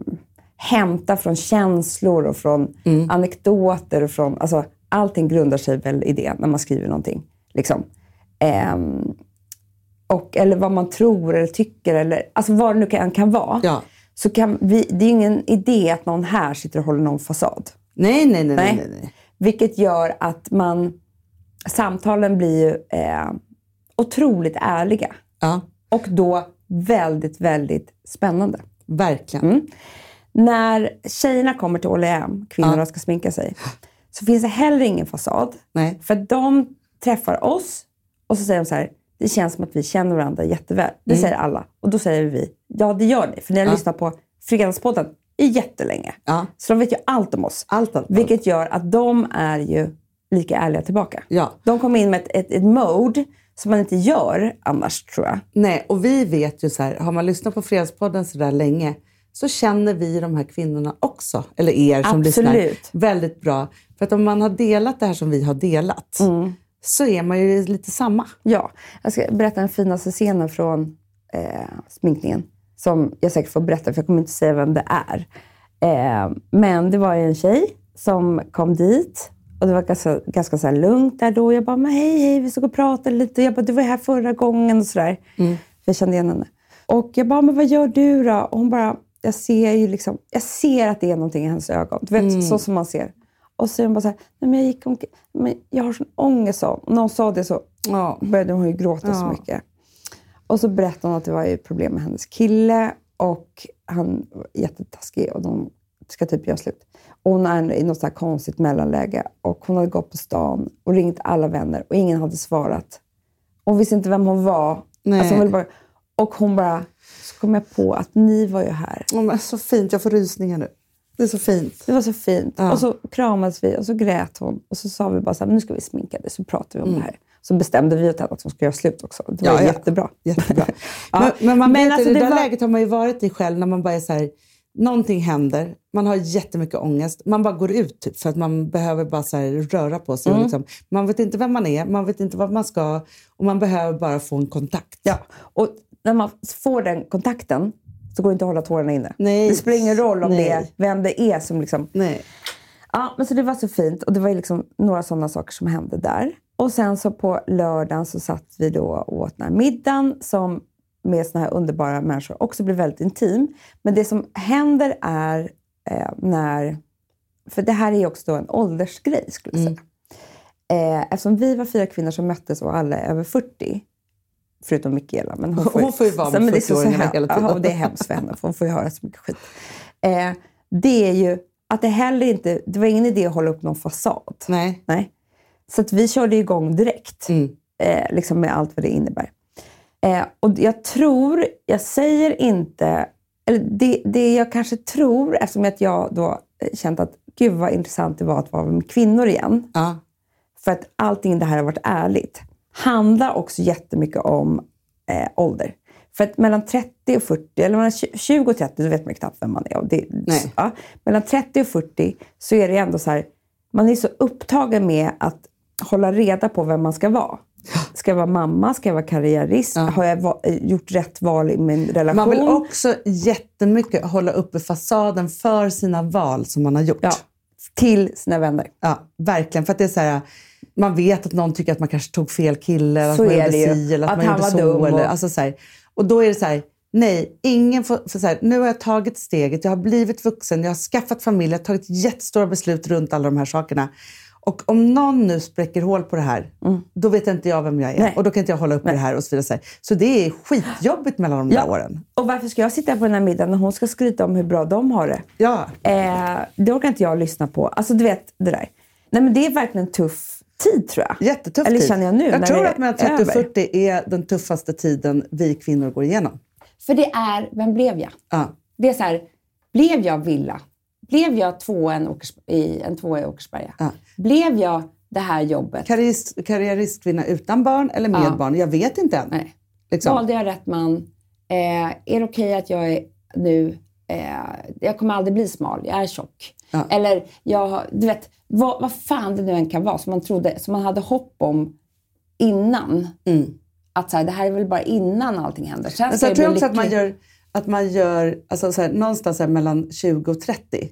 hämta från känslor och från anekdoter och från... Alltså, allting grundar sig väl i det när man skriver någonting. Liksom. Ehm, och, eller vad man tror eller tycker, eller alltså vad det nu kan, kan vara. Ja. Så kan vi, det är ingen idé att någon här sitter och håller någon fasad. Nej, nej, nej, nej. Nej. nej. Vilket gör att man, samtalen blir eh, otroligt ärliga. Ja, Och då väldigt, väldigt spännande. verkligen. Mm. När tjejerna kommer till OLM, kvinnorna ska sminka sig, så finns det heller ingen fasad. Nej. För de träffar oss och så säger de så här, det känns som att vi känner varandra jätteväl. Det Mm. säger alla. Och då säger vi, ja det gör ni. För ni har lyssnat på Fredagspodden jättelänge. Ja. Så de vet ju allt om oss. Allt, allt, Vilket gör att de är ju lika ärliga tillbaka. Ja. De kommer in med ett, ett, ett mode som man inte gör annars, tror jag. Nej, och vi vet ju så här, har man lyssnat på Fredagspodden så där länge så känner vi de här kvinnorna också, eller er som lyssnar, Absolut. väldigt bra. För att om man har delat det här som vi har delat Mm. så är man ju lite samma. Ja, jag ska berätta den finaste scenen från eh, sminkningen. Som jag säkert får berätta, för jag kommer inte säga vem det är. Eh, men det var en tjej som kom dit. Och det var ganska, ganska så lugnt där då. Jag bara, men hej, hej, vi ska gå och prata lite. Jag bara, du var här förra gången och sådär. Mm. Jag kände igen henne. Och jag bara, men vad gör du då? Och hon bara, jag ser ju liksom, jag ser att det är någonting i hennes ögon. Du vet, Mm. så som man ser. Och så är hon bara så här, nej men jag gick omkring, men jag har sån ångest. Och när hon sa det så Ja. började hon ju gråta så Ja. mycket. Och så berättade hon att det var ju problem med hennes kille och han var jättetaskig och de ska typ göra slut. Och hon är i något så här konstigt mellanläge och hon hade gått på stan och ringt alla vänner och ingen hade svarat. Hon visste inte vem hon var. Nej. Alltså hon bara, och hon bara, så kom jag på att ni var ju här. Åh, men så fint, jag får rysningar nu. Det är så fint. Det var så fint. Ja. Och så kramades vi och så grät hon. Och så sa vi bara så här, nu ska vi sminka dig, så pratar vi om Mm. det här. Så bestämde vi åt henne att hon ska göra slut också. Det var jättebra. Jättebra. *laughs* Ja. Men, men man Men alltså, det det där var- läget har man ju varit i själv när man bara är så här, någonting händer, man har jättemycket ångest, man bara går ut typ, för att man behöver bara så här, röra på sig. Mm. Liksom, man vet inte vem man är, man vet inte vad man ska och man behöver bara få en kontakt. Ja, och när man får den kontakten så går det inte att hålla tårarna inne. Nej. Det spelar ingen roll om Nej. det är vem det är som liksom... Nej. Ja, men så det var så fint och det var liksom några sådana saker som hände där. Och sen så på lördagen så satt vi då och åt den här middagen som med såna här underbara människor också blir väldigt intim. Men det som händer är eh, när... För det här är också en åldersgrej skulle jag säga. Eh, eftersom vi var fyra kvinnor som möttes och alla är över 40. Förutom Mikaela. Men hon får, Hon får ju vara med men det är så- så 40-åringarna hem- hela tiden. Ja, och det är hemskt för henne, för hon får ju höra så mycket skit. Eh, det är ju att det heller inte... Det var ingen idé att hålla upp någon fasad. Nej. Nej. Så att vi körde igång direkt. Mm. Eh, liksom med allt vad det innebär. Eh, och jag tror, jag säger inte... Eller det, det jag kanske tror, eftersom att jag då eh, känt att gud vad intressant det var att vara med kvinnor igen. Ja. För att allting det här har varit ärligt. Handlar också jättemycket om eh, ålder. För att mellan 30 och 40, eller mellan 20 och 30, då vet man knappt vem man är. Det, ja, mellan 30 och 40 så är det ändå så här, man är så upptagen med att hålla reda på vem man ska vara. Ska jag vara mamma? Ska jag vara karriärist? Har jag va- gjort rätt val i min relation? Man vill också jättemycket hålla uppe fasaden för sina val som man har gjort. ja, till sina vänner. Ja, verkligen. För att det är så här, man vet att någon tycker att man kanske tog fel kille, att man gjorde si, eller att, Att man gjorde så. dum och- Eller, alltså så här. Och då är det så här, nej, ingen får... För så här, nu har jag tagit steget, jag har blivit vuxen, jag har skaffat familj, jag har tagit jättestora beslut runt alla de här sakerna. Och om någon nu spräcker hål på det här, då vet inte jag vem jag är. Mm. Nej. Och då kan inte jag hålla upp med det här och så vidare. Så, det är skitjobbigt mellan de där Ja. åren. Och varför ska jag sitta på den här middagen när hon ska skryta om hur bra de har det? Ja, Eh, det orkar inte jag lyssna på. Alltså du vet det där. Nej men det är verkligen en tuff tid tror jag. jättetuff Eller tid. känner jag nu Jag när tror att mellan 30 och över. 40 är den tuffaste tiden vi kvinnor går igenom. För det är, vem blev jag? Ja. Det är så här, blev jag villa? Blev jag tvåa i, en tvåa i Åkersberga? Ja. Blev jag det här jobbet? Karriärist, karriäristkvinna utan barn eller med Ja. barn? Jag vet inte än. Nej. Liksom. Valde jag rätt man? Eh, är det okej att jag är nu... Eh, jag kommer aldrig bli smal, jag är tjock. Ja. Eller, jag, du vet, vad, vad fan det nu än kan vara som man, trodde, som man hade hopp om innan. Mm. Att så här, det här är väl bara innan allting händer. Sen Men ska så jag tror också att man gör, att man gör alltså så här, någonstans här, mellan 20 och 30.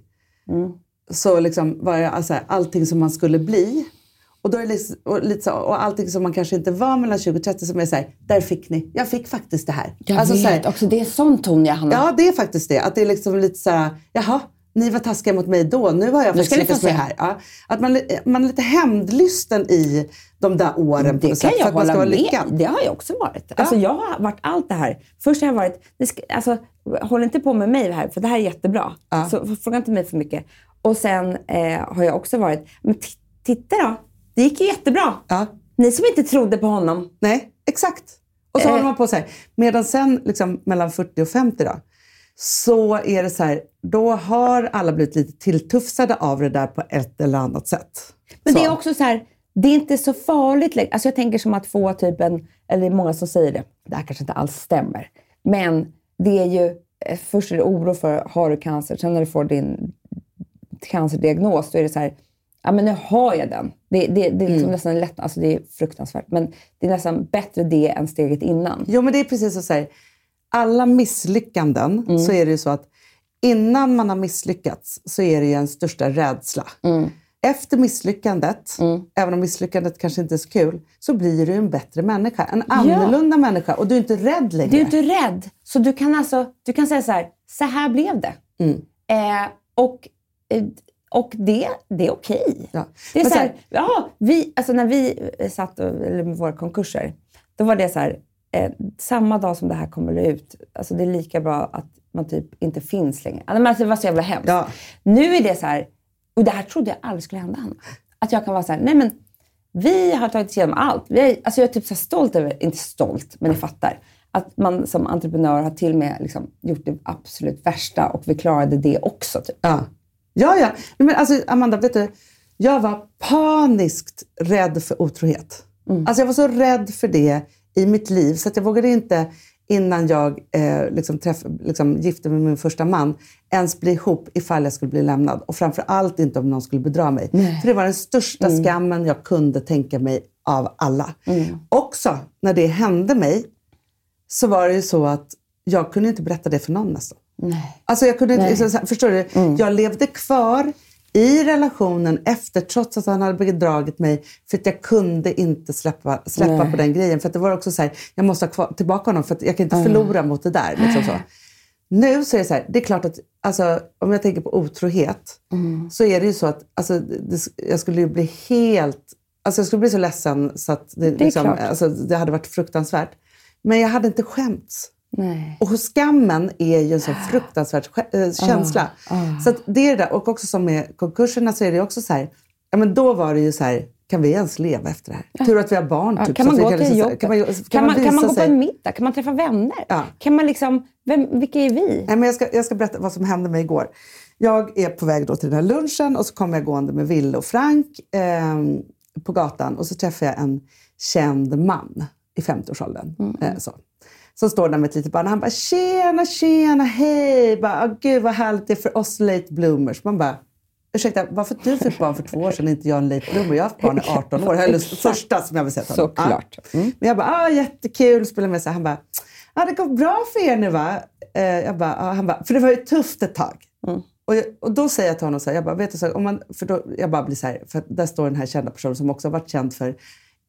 Mm. Så liksom var alltså, allting som man skulle bli. Och, då är liksom, och, lite så, och allting som man kanske inte var mellan 20 och 30 som är så här, där fick ni. Jag fick faktiskt det här. Jag Alltså, vet så här, också, det är sån ton jag Hanna. Ja, det är faktiskt det. Att det är liksom lite så här, jaha, ni var taskiga mot mig då, nu har jag faktiskt lyckats med det här. Ja, att man, man är lite hämndlysten i de där åren på Det något kan sätt, för jag att man ska hålla vara med lyckad. Det har jag också varit. Alltså, jag har varit allt det här. Först har jag varit, alltså, håll inte på med mig här, för det här är jättebra. Ja. Så fråga inte mig för mycket. Och sen eh, har jag också varit, men titta då, det gick ju jättebra. Ja. Ni som inte trodde på honom. Nej, exakt. Och så Eh. håller man på så här. Medan sen liksom, mellan 40 och 50 då, så är det så här, då har alla blivit lite tilltufsade av det där på ett eller annat sätt. Men så. det är också så här, det är inte så farligt längre. Alltså jag tänker som att få typ en, eller det är många som säger det, det här kanske inte alls stämmer. Men det är ju, eh, först är det oro för, har du cancer? Sen när du får din cancerdiagnos, då är det så här, ja men nu har jag den. Det, det, det är Mm. liksom nästan lätt, alltså det är fruktansvärt, men det är nästan bättre det än steget innan. Jo, men det är precis så här. Alla misslyckanden Mm. så är det ju så att innan man har misslyckats så är det ju en största rädsla. Mm. efter misslyckandet, Mm. även om misslyckandet kanske inte är så kul, så blir du en bättre människa. En annorlunda människa. Och du är inte rädd längre. Du är inte rädd. Så du kan, alltså, du kan säga så här, så här blev det. Mm. Eh, och eh, och det, det är okej. Ja. Det är Men så här, här- ja, vi, alltså när vi satt och, med våra konkurser, då var det så här, eh, samma dag som det här kommer ut, alltså det är lika bra att man typ inte finns längre. Alltså, det var så jävla hemskt. Ja. Nu är det så här, och det här trodde jag aldrig skulle hända Hanna. Att jag kan vara så här, nej men vi har tagit oss igenom allt. Vi är, alltså jag är typ så stolt över, inte stolt, men ni fattar. Att man som entreprenör har till och med liksom gjort det absolut värsta och vi klarade det också. Typ. Ja, ja. ja. Men alltså, Amanda, vet du? Jag var paniskt rädd för otrohet. Alltså, jag var så rädd för det i mitt liv så att jag vågade inte innan jag eh, liksom träff, liksom gifte mig med min första man ens bli ihop ifall jag skulle bli lämnad. Och framför allt inte om någon skulle bedra mig. För det var den största skammen jag kunde tänka mig av alla. Också när det hände mig så var det ju så att jag kunde inte berätta det för någon nästan. Nej. Alltså jag kunde inte, så, förstår du? Jag levde kvar i relationen efter, trots att han hade bedragit mig, för att jag kunde inte släppa, släppa på den grejen. För det var också så här, jag måste ha kvar, tillbaka honom, för att jag kan inte förlora mot det där. Liksom så. Nu så är det så här, det är klart att alltså, om jag tänker på otrohet, så är det ju så att alltså, det, jag skulle ju bli helt, alltså jag skulle bli så ledsen så att det, liksom, klart. alltså, det hade varit fruktansvärt. Men jag hade inte skämts. Nej. Och skammen är ju en sån fruktansvärd sk- äh, känsla. Så att det är det där. Och också som med konkurserna så är det också så här, ja men då var det ju så här, kan vi ens leva efter det här? Tur att vi har barn. Ja, typ, kan så man gå till liksom- jobbet? Kan man, Kan man, kan man gå på en middag? Kan man träffa vänner? Ja. Kan man liksom, vem, vilka är vi? Nej, men jag, ska, jag ska berätta vad som hände mig igår. Jag är på väg då till den här lunchen och så kommer jag gående med Ville och Frank eh, på gatan och så träffar jag en känd man i 50-årsåldern. Eh, så. Som står där med ett litet barn och han bara “Tjena, tjena, hej!” bara, oh, “Gud vad härligt det är för oss late bloomers”. Man bara “Ursäkta, varför du fick barn för två år sedan inte jag en late bloomer? Jag har haft barn i 18 år.” Eller första som jag vill säga. Såklart. Ja. Men jag bara “Ah, jättekul” spelar med sig. Han bara “Ja, det går bra för er nu va?” eh, jag bara, ah, Han bara “För det var ju tufft ett tag.” Och, jag, och då säger jag till honom så här, jag bara, vet du, så här, om man, för då, jag bara blir så här, för där står den här kända personen som också har varit känd för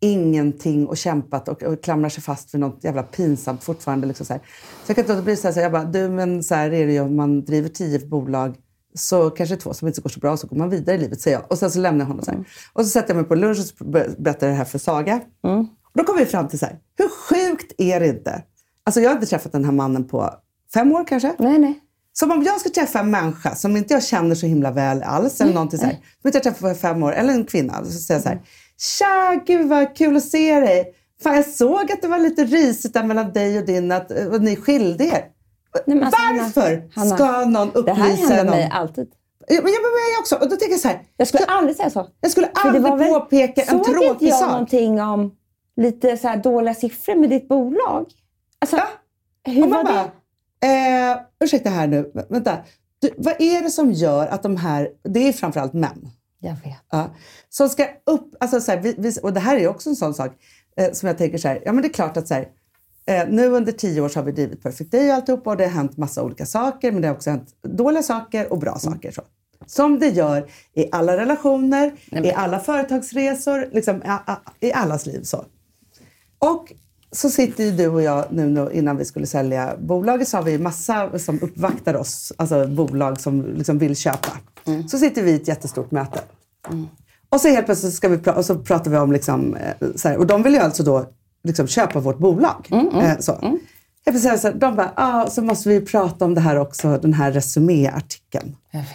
ingenting och kämpat och, och klamrar sig fast vid något jävla pinsamt fortfarande. Liksom så, här. så jag kan inte låta bli så här, så jag bara, du men så här är det ju om man driver tio bolag så kanske två som inte går så bra så går man vidare i livet, säger jag. Och sen så lämnar jag honom så här. Och så sätter jag mig på lunch och berättar det här för Saga. Och då kommer vi fram till så här, hur sjukt är det inte? Alltså jag har inte träffat den här mannen på fem år kanske. Nej, nej. Som om jag ska träffa en människa som inte jag känner så himla väl alls, eller någonting så här, som inte jag träffat på fem år, eller en kvinna, så säger jag så här, Tja, gud vad kul att se dig! Fan, jag såg att det var lite risigt där mellan dig och din, att och ni skilde er. Nej, alltså, Varför Hanna, ska någon Det här upplysa händer någon? mig alltid. Ja, Men jag, men jag också. Och då tänker jag så här, Jag skulle aldrig säga så. jag skulle aldrig väl- påpeka en Såg inte tråkig jag sak. någonting om lite så dåliga siffror med ditt bolag? Alltså, Ja. hur Och var bara, det? eh, ursäkta här nu, vä- vänta. Du, vad är det som gör att de här, det är framförallt män, Jag vet. Ja. Som ska upp, alltså så här, vi, vi, och det här är också en sån sak eh, som jag tänker så här, ja men det är klart att så här, eh, nu under tio år så har vi drivit Perfect Day och alltihopa och det har hänt massa olika saker men det har också hänt dåliga saker och bra saker. Så. Som det gör i alla relationer, i alla företagsresor, liksom, i, i allas liv. Så. Och så sitter ju du och jag nu, innan vi skulle sälja bolaget så har vi massa som uppvaktar oss, alltså bolag som liksom vill köpa. Så sitter vi i ett jättestort möte. Och så helt plötsligt ska vi pra- och så pratar vi om, liksom, eh, så här, och de vill ju alltså då liksom köpa vårt bolag. Eh, så. Helt plötsligt så här, de bara, ah, så måste vi prata om det här också, den här resuméartikeln. Jag vet.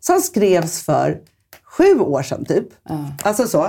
Som skrevs för sju år sedan typ. Alltså så.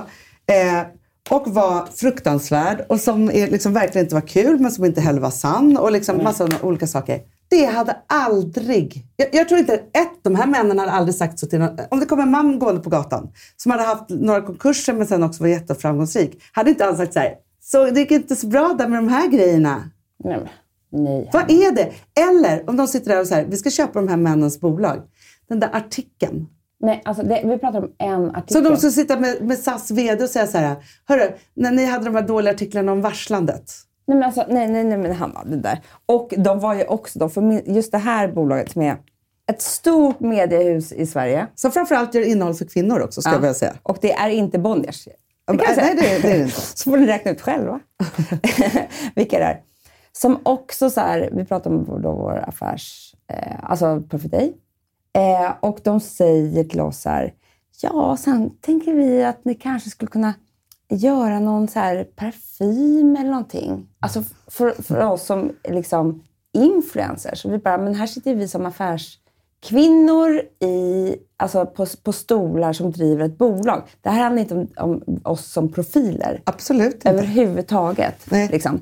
Eh, och var fruktansvärd och som liksom, verkligen inte var kul men som inte heller var sann och liksom massa olika saker. Det hade aldrig... Jag, jag tror inte... Ett, de här männen hade aldrig sagt så till någon. Om det kom en man gående på gatan som hade haft några konkurser men sen också var jätteframgångsrik. Hade inte alls sagt så här. Så det gick inte så bra där med de här grejerna. Nej, nej. Vad är det? Eller om de sitter där och säger vi ska köpa de här männens bolag. Den där artikeln. Nej alltså, det, vi pratar om en Så artikel. de ska sitta med, med SAS VD och säga så här, hörru, när ni hade de här dåliga artiklarna om varslandet. Nej, men alltså, nej, nej, nej, men Hanna, det där. Och de var ju också, de förmin- just det här bolaget som är ett stort mediehus i Sverige. Som framförallt gör innehåll för kvinnor också, ska Ja. jag vilja säga. Och det är inte Bonniers. Det kan jag Nej, säga. det är- det är det inte. *laughs* Så får ni räkna ut själva *laughs* vilka det är. Som också så här, vi pratar om då vår affärs, eh, alltså Perfect Day. Eh, och de säger till oss så här, ja, sen tänker vi att ni kanske skulle kunna göra någon så här parfym eller någonting. Alltså för, för oss som liksom influencers. Vi bara, men här sitter vi som affärskvinnor i, alltså på, på stolar som driver ett bolag. Det här handlar inte om, om oss som profiler. Absolut inte. Överhuvudtaget. Nej. Liksom.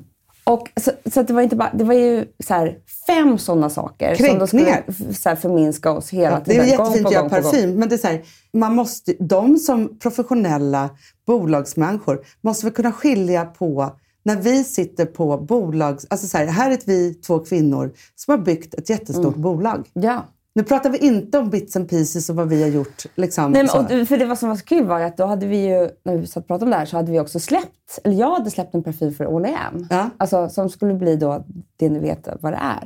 Och, så så det, var inte bara, det var ju så här, fem sådana saker som de skulle Kränkningar. så här, förminska oss hela Ja, det är tiden. jättefint att göra parfym, men det är så här, man måste, de som professionella bolagsmänniskor måste väl kunna skilja på när vi sitter på bolags... Alltså så här, här är vi två kvinnor som har byggt ett jättestort Mm. bolag. Ja. Nu pratar vi inte om bits and pieces och vad vi har gjort. Liksom, Nej, men, och, för det som var så kul var att då hade vi ju, när vi satt och pratade om det här, så hade vi också släppt, eller jag hade släppt en parfym för All I Am. Ja. Alltså, som skulle bli då det ni vet vad det är.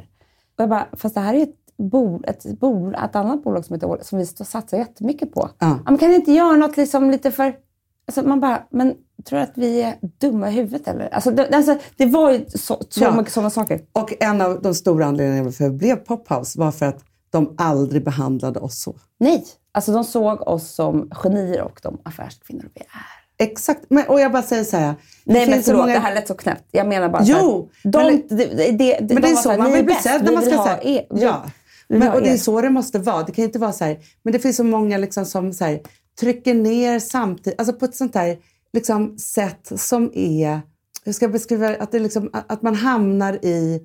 Och jag bara, fast det här är ett, bol, ett, bol, ett annat bolag som heter All, som vi satsar jättemycket på. Ja. men kan ni inte göra något liksom lite för... Alltså man bara, men tror du att vi är dumma i huvudet eller? Alltså det, alltså, det var ju så, så Ja. mycket sådana saker. Och en av de stora anledningarna för att det blev Pophouse var för att de aldrig behandlade oss så. Nej, alltså de såg oss som genier och de affärskvinnor vi är. Exakt. Men, och jag bara säger så här. det Nej men så förlåt, många- det här lät så knäppt. Jag menar bara Jo, så här, men de, det, det, det, Men det de är var så, här, man vill är bli sedd när man ska säga, er. ja. Men, och det är så det måste vara. Det kan inte vara så här, men det finns så många liksom som så här, trycker ner samtidigt, alltså på ett sånt där liksom, sätt som är, hur ska jag beskriva att, det liksom, att man hamnar i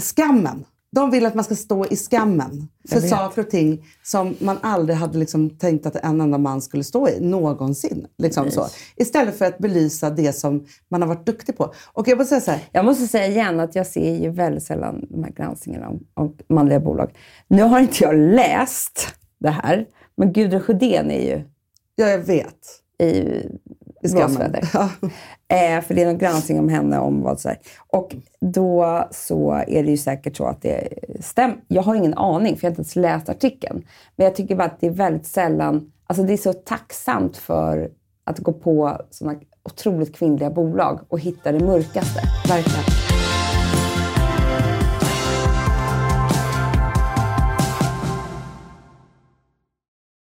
skammen. De vill att man ska stå i skammen för saker och ting som man aldrig hade liksom tänkt att en enda man skulle stå i någonsin. Liksom så. Istället för att belysa det som man har varit duktig på. Och jag måste säga Jag måste säga igen att jag ser ju väldigt sällan de här granskningarna om, om manliga bolag. Nu har inte jag läst det här, men Gudrun Sjödén är ju ja jag vet. i Blåsväder. Ja. Eh, för det är någon granskning om henne om vad så här. Och då så är det ju säkert så att det stämmer. Jag har ingen aning, för jag har inte ens läst artikeln. Men jag tycker bara att det är väldigt sällan... Alltså det är så tacksamt för att gå på sådana otroligt kvinnliga bolag och hitta det mörkaste. Verkligen.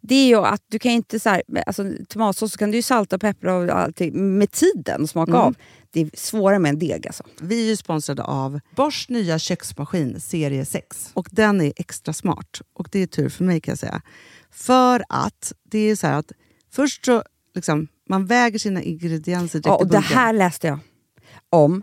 Det är ju att du kan inte så här, alltså, tomatsås så kan du ju salta och peppra och allting med tiden och smaka av. Det är svårare med en deg alltså. Vi är ju sponsrade av Bosch nya köksmaskin serie 6. Och den är extra smart. Och det är tur för mig kan jag säga. För att det är så att först så liksom, man väger sina ingredienser direkt Ja, i och det bunken. här läste jag om.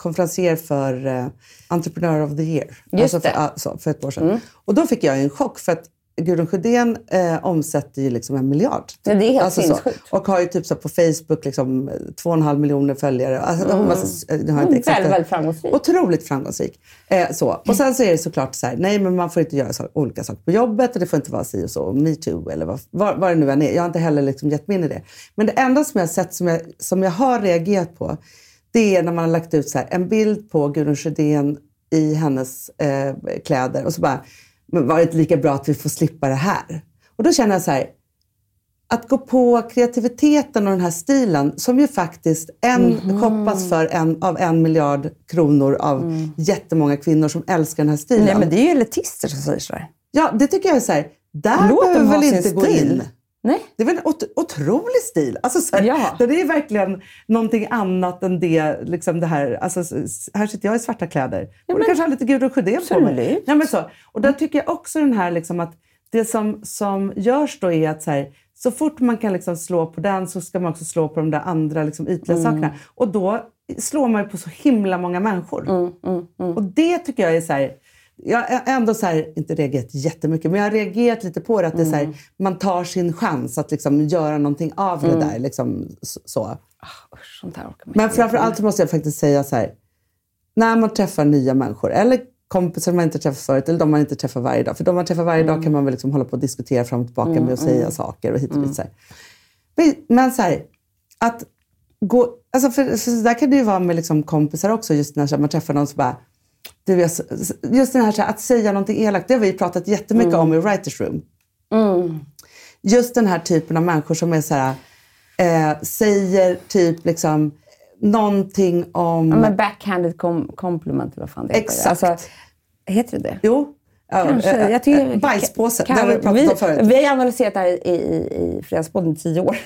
konferencier för eh, Entrepreneur of the Year Just för, det. alltså, för ett år sedan. Och då fick jag en chock för att Gudrun Sjödén eh, omsätter ju liksom en miljard. Ja, det är helt så. sinnessjukt. Och har ju typ så på Facebook liksom, eh, två och en halv miljoner följare. Alltså, hon var nu har inte exakt framgångsrik. Otroligt framgångsrik. Eh, så. Och sen så är det såklart så här, nej men man får inte göra så, olika saker på jobbet och det får inte vara si och så, metoo eller vad, vad, vad det nu än är. Jag har inte heller liksom gett mig in i det. Men det enda som jag har sett som jag, som jag har reagerat på, det är när man har lagt ut så här, en bild på Gudrun Sjödén i hennes eh, kläder och så bara, men var det inte lika bra att vi får slippa det här? Och då känner jag så här, att gå på kreativiteten och den här stilen som ju faktiskt en, shoppas för en, av en miljard kronor av jättemånga kvinnor som älskar den här stilen. Nej, men det är ju elitister som säger sådär. Ja, det tycker jag är så här, där Låt behöver väl inte gå stil. in. Nej. Det är väl en ot- otrolig stil. Alltså så här, Ja. Det är verkligen någonting annat än det, liksom det här. Alltså, här sitter jag i svarta kläder. Ja, och kanske har lite Gudrun Sjödén på mig. Ja, men så. Och där tycker jag också den här liksom att det som, som görs då är att så, här, så fort man kan liksom slå på den så ska man också slå på de där andra liksom ytliga Mm. sakerna. Och då slår man ju på så himla många människor. Mm, Och det tycker jag är så här, jag har ändå så här, inte reagerat jättemycket, men jag har reagerat lite på det. Att det är så Mm. här, man tar sin chans att liksom göra någonting av det där. Liksom, så- så. Usch, sånt här orkar man Men framför allt så måste jag faktiskt säga så här. När man träffar nya människor, eller kompisar man inte träffat förut, eller de man inte träffar varje dag. För de man träffar varje Mm. dag kan man väl liksom hålla på och diskutera fram och tillbaka med och säga saker och hit och dit. Så här. Men, men så här, att gå... Alltså för, för så där kan det ju vara med liksom kompisar också, just när så man träffar någon som bara... Du, jag, just den här, så här att säga någonting elakt, det har vi pratat jättemycket om i Writers Room. Just den här typen av människor som är så här, eh, säger typ liksom någonting om... Ja, men backhanded com- compliment eller vad fan det heter. Exakt. Alltså, heter det det? Jo. Kanske. eh, Jag tycker, eh, bajspåse, det har vi pratat vi, om förut. Vi har analyserat det här i, i, i Fredagspodden i tio år.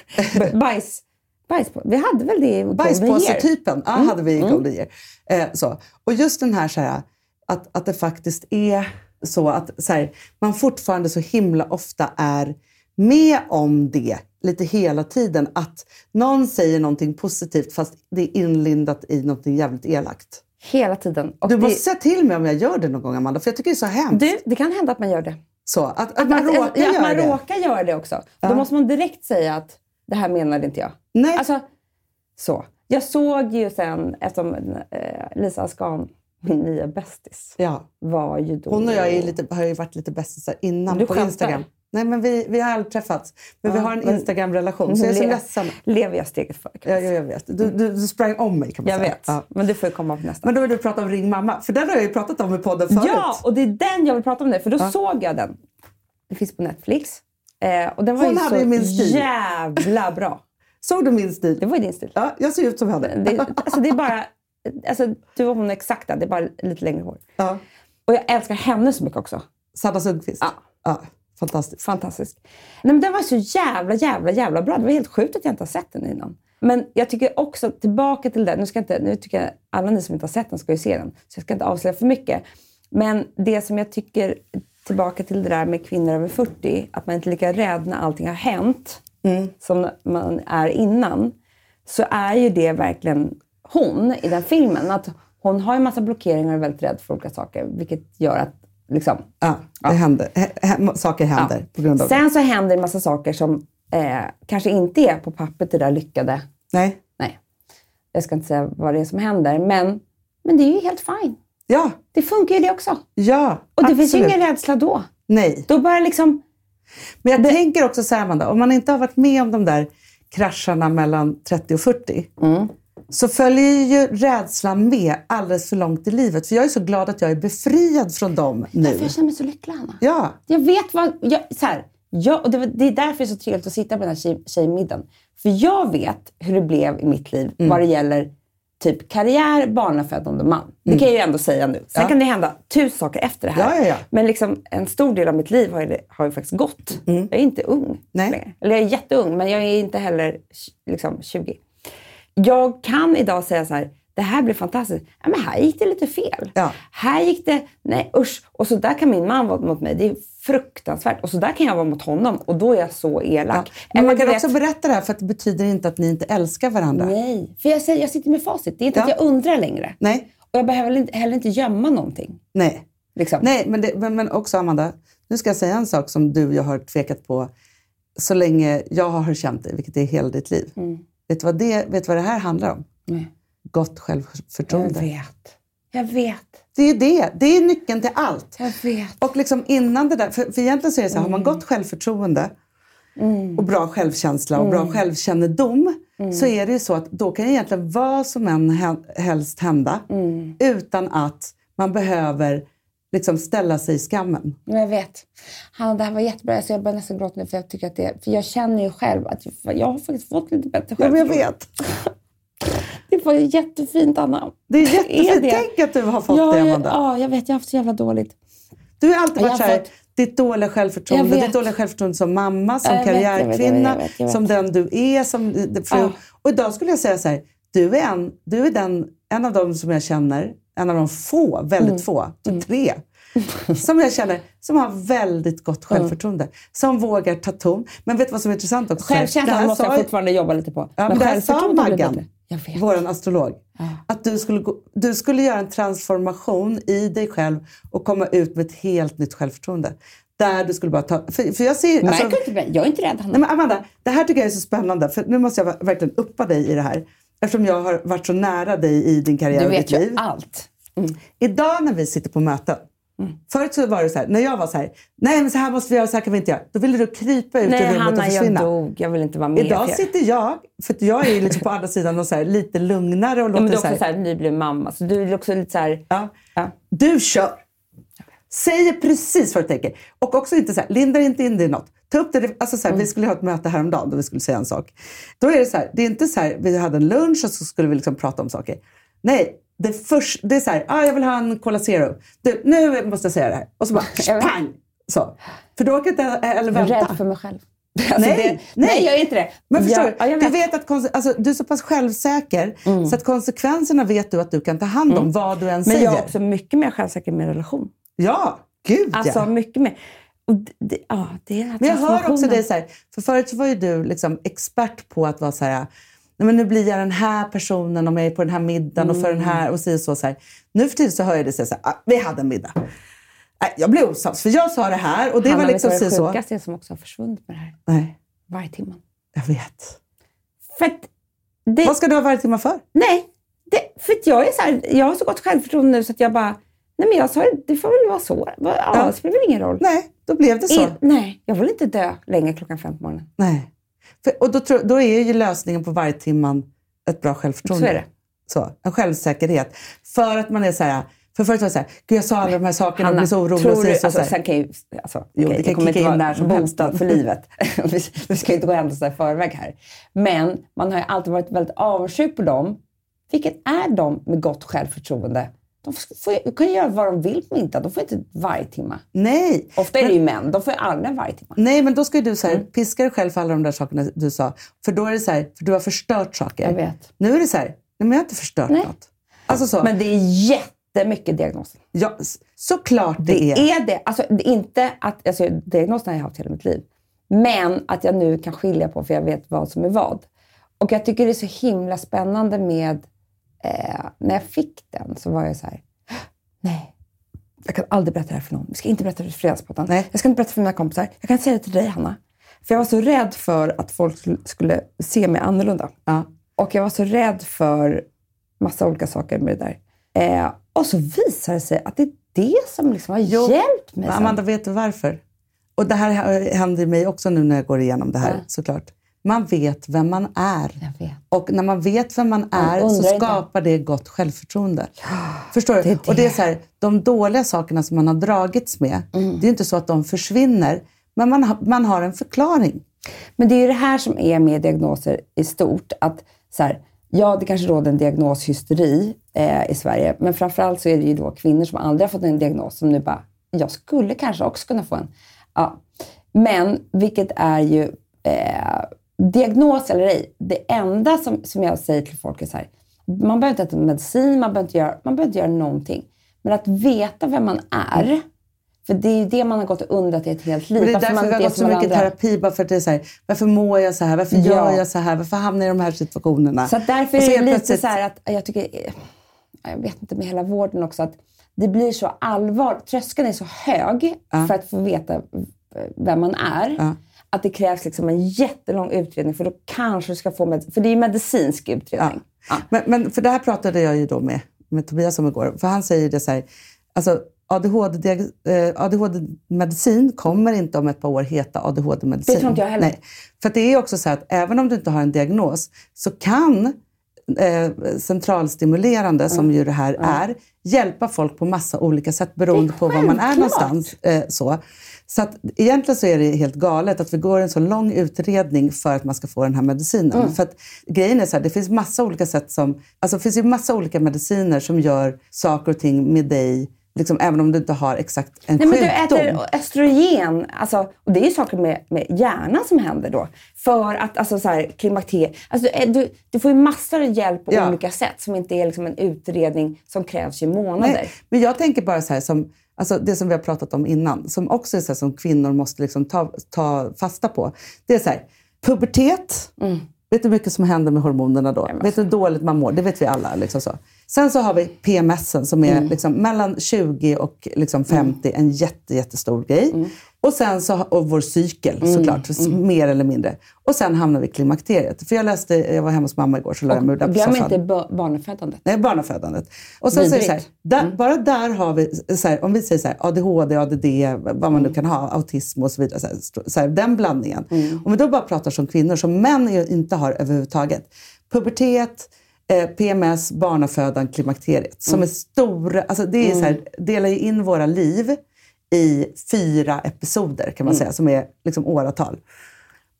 *laughs* Bajs, bajspåse. Vi hade väl det i? Bajspåse-typen ja, Mm. hade vi i Golden Year. Eh, så. Och just den här, så här att, att det faktiskt är så att så här, man fortfarande så himla ofta är med om det lite hela tiden. Att någon säger någonting positivt fast det är inlindat i någonting jävligt elakt. Hela tiden. Och Du det, måste säga till mig om jag gör det någon gång, Amanda, för jag tycker det är så hemskt. du, det kan hända att man gör det. så, att, att, man att, råkar ja, att göra man det. råkar göra det också. Då måste man direkt säga att det här menade inte jag. Nej. Alltså, så. Jag såg ju sen, eftersom eh, Lisa Askan, min nya bästis, ja. var ju då... Hon och jag är lite, har ju varit lite bästisar innan Du på skämtar? Instagram. Nej, men vi, vi har aldrig träffats. Men vi har en Instagram-relation, så jag är så Le- ledsen. Lever jag steget kan Ja, ja, jag vet. Du, du, du sprang om mig kan man Jag säga. vet, Ja. men du får komma på nästa. Men då vill du prata om Ring mamma, för den har jag ju pratat om i podden förut. Ja, och det är den jag vill prata om nu, för då såg jag den. Det finns på Netflix. Eh, och den var Hon ju hade så ju min stil. jävla bra. Såg du min stil? Det var din stil. Ja, jag ser ut som henne. Det, alltså det är bara, alltså du och hon är exakta, det är bara lite längre hår. Ja. Och jag älskar henne så mycket också. Sanna Sundqvist. Ja. Ja, fantastiskt. Fantastisk. Nej, men den var så jävla, jävla, jävla bra. Det var helt sjukt att jag inte har sett den innan. Men jag tycker också, tillbaka till den. Nu, ska inte, nu tycker jag alla ni som inte har sett den ska ju se den. Så jag ska inte avslöja för mycket. Men det som jag tycker, tillbaka till det där med kvinnor över 40, att man inte är lika rädd när allting har hänt som man är innan. Så är ju det verkligen hon i den filmen. Att hon har en massa blockeringar och är väldigt rädd för olika saker. Vilket gör att liksom, Ja, det händer. H- h- saker händer Ja. på grund av det. Sen så händer en massa saker som eh, kanske inte är på pappret det där lyckade. Nej. Nej, jag ska inte säga vad det är som händer, men, men det är ju helt fine. Ja, Det funkar ju det också. ja Och det absolut. finns ju ingen rädsla då. Nej. Då bara liksom, Men jag tänker också så här, Amanda, om man inte har varit med om de där krascharna mellan 30 och 40, Mm. så följer ju rädslan med alldeles för långt i livet. För jag är så glad att jag är befriad från dem nu. för jag känner mig så lycklig Anna. Ja, Jag vet vad, jag, så här, jag, och det, det är därför det är så trevligt att sitta på den här tjej, tjejmiddagen. För jag vet hur det blev i mitt liv Mm. vad det gäller typ karriär, barnafödande man. Det kan jag ju ändå säga nu. Sen Mm. Ja. kan det hända tusen saker efter det här. Ja, ja. Men liksom, en stor del av mitt liv har ju, har ju faktiskt gått. Jag är inte ung Mm. Nej. längre. Eller jag är jätteung, men jag är inte heller liksom, 20. Jag kan idag säga så här, det här blev fantastiskt. Ja, men här gick det lite fel. Ja. Här gick det, nej usch. Och så där kan min man vara mot mig. Det är fruktansvärt. Och så där kan jag vara mot honom. Och då är jag så elak. Men Eller man kan du också vet- berätta det här för att det betyder inte att ni inte älskar varandra. Nej, för jag, säger, jag sitter med facit. Det är inte Ja. att jag undrar längre. Nej. Och jag behöver inte- heller inte gömma någonting. Nej. Liksom. Nej, men, det, men, men också Amanda, nu ska jag säga en sak som du och jag har tvekat på så länge jag har känt dig, vilket är hela ditt liv. Vet, du vad det, vet du vad det här handlar om? Nej. Gott Jag självförtroende. vet. Jag vet. Det är det. Det är nyckeln till allt. Jag vet. Och liksom innan det där, för, för egentligen så är det så här, har man gott självförtroende och bra självkänsla och bra självkännedom så är det ju så att då kan egentligen vad som än helst hända utan att man behöver liksom ställa sig i skammen. Men jag vet. Hanna, det här var jättebra. Alltså jag börjar nästan gråta nu för jag tycker att det... För jag känner ju själv att jag, jag har faktiskt fått lite bättre Ja, men jag självförtroende. vet. *laughs* Det var jättefint, Anna. Det är jättefint. det? Tänk att du har fått ja, det, Amanda. ja, jag vet. Jag har haft så jävla dåligt. Du har alltid varit har så här, fått- ditt dåliga självförtroende, ditt dåliga självförtroende som mamma, som Jag karriärkvinna, vet, vet. som den du är, som fru. Ja. Och idag skulle jag säga så här, du är, en, du är den, en av dem som jag känner, en av de få, väldigt Mm. få, typ tre, som jag känner som har väldigt gott självförtroende. Som vågar ta ton. Men vet du vad som är intressant också? Självkänslan måste jag ju- fortfarande jobba lite på. Ja, men det här sa Maggan. vet. vår astrolog. Att du skulle, gå, du skulle göra en transformation i dig själv och komma ut med ett helt nytt självförtroende. Där du skulle bara ta... För, för jag ser... alltså- Märker du inte mig? Jag är inte rädd. Nej, men Amanda, det här tycker jag är så spännande. För nu måste jag ver- verkligen uppa dig i det här. Eftersom jag har varit så nära dig i din karriär du och vet ditt ju liv. allt. Idag när vi sitter på möten. Mm. Förut så var det så här, när jag var så här, nej men så här måste vi göra, så här kan vi inte göra. Då ville du krypa ut Nej, rummet och Hanna, jag försvinna. dog. Jag vill inte vara med. Idag sitter jag, för jag är ju liksom på andra sidan och så här, lite lugnare och Ja, men låter du är så också så här, nybliven mamma, så du är också lite så här... ja. Ja. Du kör! Säger precis vad du tänker. Och också inte så här, linda inte in det i något. Ta upp det, alltså så här, Vi skulle ha ett möte häromdagen då vi skulle säga en sak. Då är det så här, det är inte så här, vi hade en lunch och så skulle vi liksom prata om saker. Nej, det, först, det är så här, ah, jag vill ha en Cola Zero. Du, nu måste jag säga det här. Och så bara, *laughs* vet. pang! Så. För då orkar jag inte eller Jag är vänta. rädd för mig själv. *laughs* Alltså, nej, det, nej. nej, jag är inte det. Men förstår jag, du? ja, jag du, vet. vet att alltså, du är så pass självsäker Mm. så att konsekvenserna vet du att du kan ta hand om vad du än Men säger. jag är också mycket mer självsäker i min relation. Ja, gud Alltså ja. mycket mer. Och det, det, ja, det är Men jag hör också dig så här, för förut så var ju du liksom expert på att vara så här, men nu blir jag den här personen om jag är på den här middagen och för den Mm. här och si och så. så här. Nu för tiden så hör jag dig säga så här, ah, vi hade en middag. Nej, jag blev osams för jag sa det här och det Hanna, var liksom vet du vad det så. sjukaste är som också har försvunnit med det här? Nej, Varje timman. jag vet. För det, Vad ska du ha varje timme för? Nej, det, för jag är så här, jag har så gott självförtroende nu så att jag bara, nej men jag sa det, det får väl vara så. Ja, Ja. Det spelar väl ingen roll. Nej, då blev det så. I, nej, jag vill inte dö länge klockan fem på morgonen. Nej. För, och då, tror- då är ju lösningen på varje timman ett bra självförtroende. Så är det. Så, en självsäkerhet. För att man är så här, för förut var det så här, Gud jag sa alla de här sakerna och blev så orolig. tror och så, du, så, alltså, så sen kan ju, alltså, Jo, okej, det kan kommer inte in vara när som botad för livet. *laughs* vi, vi ska inte gå händelserna i förväg här. Men man har ju alltid varit väldigt avundsjuk på dem. Vilket är de med gott självförtroende? De får, kan göra vad de vill på middag. De får inte varje timme. Nej. Ofta är det ju män. De får aldrig varje timme. Nej, men då ska ju du så här, Mm. piska dig själv för alla de där sakerna du sa. För då är det så här, för du har förstört saker. Jag vet. Nu är det så här, nej men jag har inte förstört Nej. något. Alltså så, Men det är jättemycket diagnoser. ja, såklart det, Det är. är det. Alltså, det är inte att, alltså, diagnosen har jag haft hela mitt liv. Men att jag nu kan skilja på, för jag vet vad som är vad. Och jag tycker det är så himla spännande med... Eh, när jag fick den så var jag så här... Nej, jag kan aldrig berätta det här för någon. Jag ska inte berätta det för Fredagspodden. Nej. Jag ska inte berätta för mina kompisar. Jag kan inte säga det till dig, Hanna. För jag var så rädd för att folk skulle- se mig annorlunda. Ja. Och jag var så rädd för massa olika saker med det där. Eh, och så visar det sig att det är det som liksom har Jo, hjälpt mig. Men sen. Amanda, vet du varför? Och det här händer mig också nu när jag går igenom det här, Ja. såklart. Man vet vem man är. Och när man vet vem man är så undrar inte. skapar det gott självförtroende. *gasps* Förstår du? det det. Och det är så här, de dåliga sakerna som man har dragits med, Mm. det är inte så att de försvinner, men man, har- man har en förklaring. Men det är ju det här som är med diagnoser i stort. Att så här, ja, det kanske råder en diagnoshysteri eh, i Sverige, men framförallt så är det ju då kvinnor som aldrig har fått en diagnos som nu bara, jag skulle kanske också kunna få en. Ja. Men vilket är ju, eh, diagnos eller ej, det enda som, som jag säger till folk är så här, man behöver inte äta medicin, man behöver inte göra, man behöver inte göra någonting. Men att veta vem man är, för det är ju det man har gått och undrat i ett helt liv. Men det är därför man vi har gått så mycket andra. terapi, bara för att det är så här, varför mår jag så här? Varför Ja. gör jag så här? Varför hamnar jag i de här situationerna? Så därför Och är det lite plötsligt- så här att jag tycker, eh, jag vet inte med hela vården också, att det blir så allvar. Tröskeln är så hög för att få veta vem man är. Ja. Att det krävs liksom en jättelång utredning för då kanske du ska få med, för det är ju medicinsk utredning. Ja. Men, men för det här pratade jag ju då med, med Tobias om igår. För han säger det så här, alltså ADHD, eh, ADHD-medicin kommer inte om ett par år heta ADHD-medicin. Det tror inte jag heller. Nej. För det är också så att även om du inte har en diagnos så kan eh, centralstimulerande, som ju det här är, hjälpa folk på massa olika sätt beroende på var man är någonstans. Eh, så. Så att egentligen så är det helt galet att vi går en så lång utredning för att man ska få den här medicinen. Mm. För att grejen är så här, det finns massa olika sätt som, alltså det finns ju massa olika mediciner som gör saker och ting med dig, liksom, även om du inte har exakt en Nej, men du sjukdom. äter östrogen. Alltså, och det är ju saker med, med hjärnan som händer då. För att alltså, så här, klimakteriet... Alltså, eh, du, du får ju massor av hjälp på Ja. olika sätt som inte är liksom en utredning som krävs i månader. Nej, men jag tänker bara så här, som, alltså det som vi har pratat om innan, som också är så som kvinnor måste liksom ta, ta fasta på. Det är så här, pubertet, Vet du hur mycket som händer med hormonerna då? Vet du hur dåligt man mår? Det vet vi alla. Liksom så. Sen så har vi PMSen som är liksom, mellan 20 och liksom 50, en jätte, jättestor grej. Och sen så, och vår cykel såklart, s- mer eller mindre. Och sen hamnar vi i klimakteriet. För jag läste, jag var hemma hos mamma igår, så la jag mig där på Glöm soffan. inte ba- barnafödandet. Nej, barnafödandet. Och sen det så här, Vidrigt. där, bara där har vi, så här, om vi säger så här, ADHD, ADD, vad man nu kan ha, autism och så vidare. Så här, så den blandningen. Om vi då bara pratar som kvinnor, som män inte har överhuvudtaget. Pubertet, eh, PMS, barnafödan, klimakteriet. Som är stora, alltså det är så här, delar ju in våra liv i fyra episoder kan man säga, som är liksom åratal.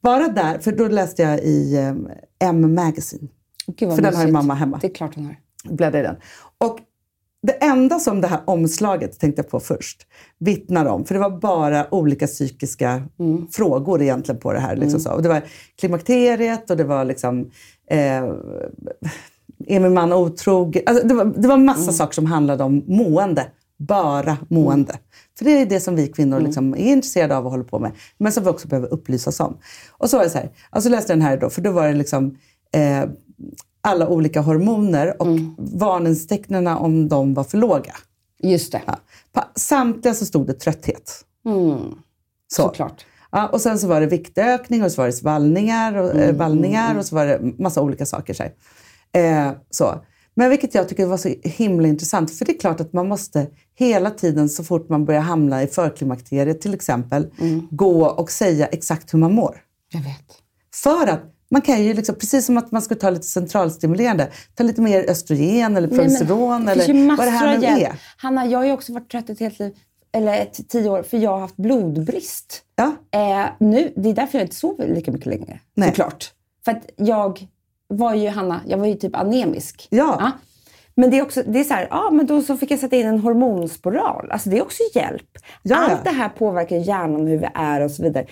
Bara där, för då läste jag i eh, M Magazine. För den har ju mamma hemma Det är klart hon har. bläddra i den. Och det enda som det här omslaget, tänkte jag på först, vittnar om, för det var bara olika psykiska frågor egentligen på det här. Liksom så. Och det var klimakteriet och det var liksom, eh, är min man otrogen? Alltså det, var, det var massa saker som handlade om mående. Bara mående. För det är det som vi kvinnor liksom är intresserade av och håller på med. Men som vi också behöver upplysas om. Och så var det så här, alltså läste den här då, för då var det liksom eh, alla olika hormoner och varningstecknen om de var för låga. Just det. Ja. På samtliga så stod det trötthet. Så. Såklart. Ja, och sen så var det viktökning och så var det svallningar och, eh, vallningar och så var det massa olika saker. Så, eh, så. Men vilket jag tycker var så himla intressant. För det är klart att man måste hela tiden så fort man börjar hamna i förklimakteriet till exempel, gå och säga exakt hur man mår. Jag vet. För att man kan ju, liksom, precis som att man ska ta lite centralstimulerande, ta lite mer östrogen eller progesteron eller vad det här nu är. Hanna, jag har ju också varit trött ett helt liv, eller ett, tio år, för jag har haft blodbrist. Ja. Eh, nu, det är därför jag inte sover lika mycket längre. Nej. Såklart. För att jag var ju, Hanna, jag var ju typ anemisk. Ja. Men det är också, det är så här, ja men då så fick jag sätta in en hormonspiral. Alltså det är också hjälp. Ja, ja. Allt det här påverkar hjärnan, hur vi är och så vidare.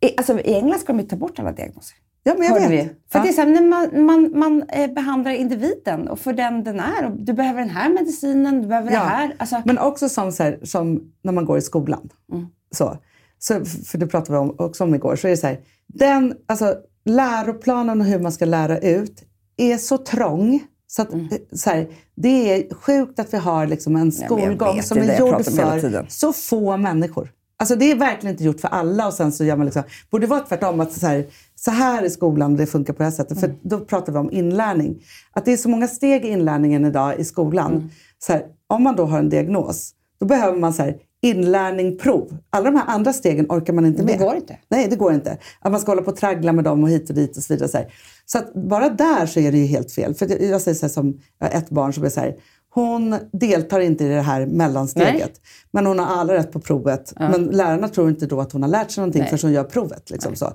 I, alltså, I England ska de ju ta bort alla diagnoser. Ja, men jag Hörde vet. vi. För Ja. det är så här, när man, man, man eh, behandlar individen och för den den är. Och du behöver den här medicinen, du behöver det här. Alltså, Men också som, så här, som när man går i skolan. Mm. Så, så, för det pratade vi om, också om igår. Så är det så här, den, alltså, läroplanen och hur man ska lära ut är så trång. Så att, Mm. så här, det är sjukt att vi har liksom en skolgång vet, som är gjord för så få människor. Alltså det är verkligen inte gjort för alla och sen så gör man liksom, borde vara tvärtom att så här, så här är skolan och det funkar på det här sättet. Mm. För då pratar vi om inlärning. Att det är så många steg i inlärningen idag i skolan. Mm. Så här, om man då har en diagnos, då behöver man så här, inlärning, prov. Alla de här andra stegen orkar man inte Det med. går inte. Nej, det går inte. Att man ska hålla på och traggla med dem och hit och dit och så vidare. Så, att bara där så är det ju helt fel. För jag- jag säger så här som ett barn som är så här, hon deltar inte i det här mellansteget. Nej. Men hon har alla rätt på provet. Men lärarna tror inte då att hon har lärt sig någonting Nej. förrän hon gör provet. Liksom så.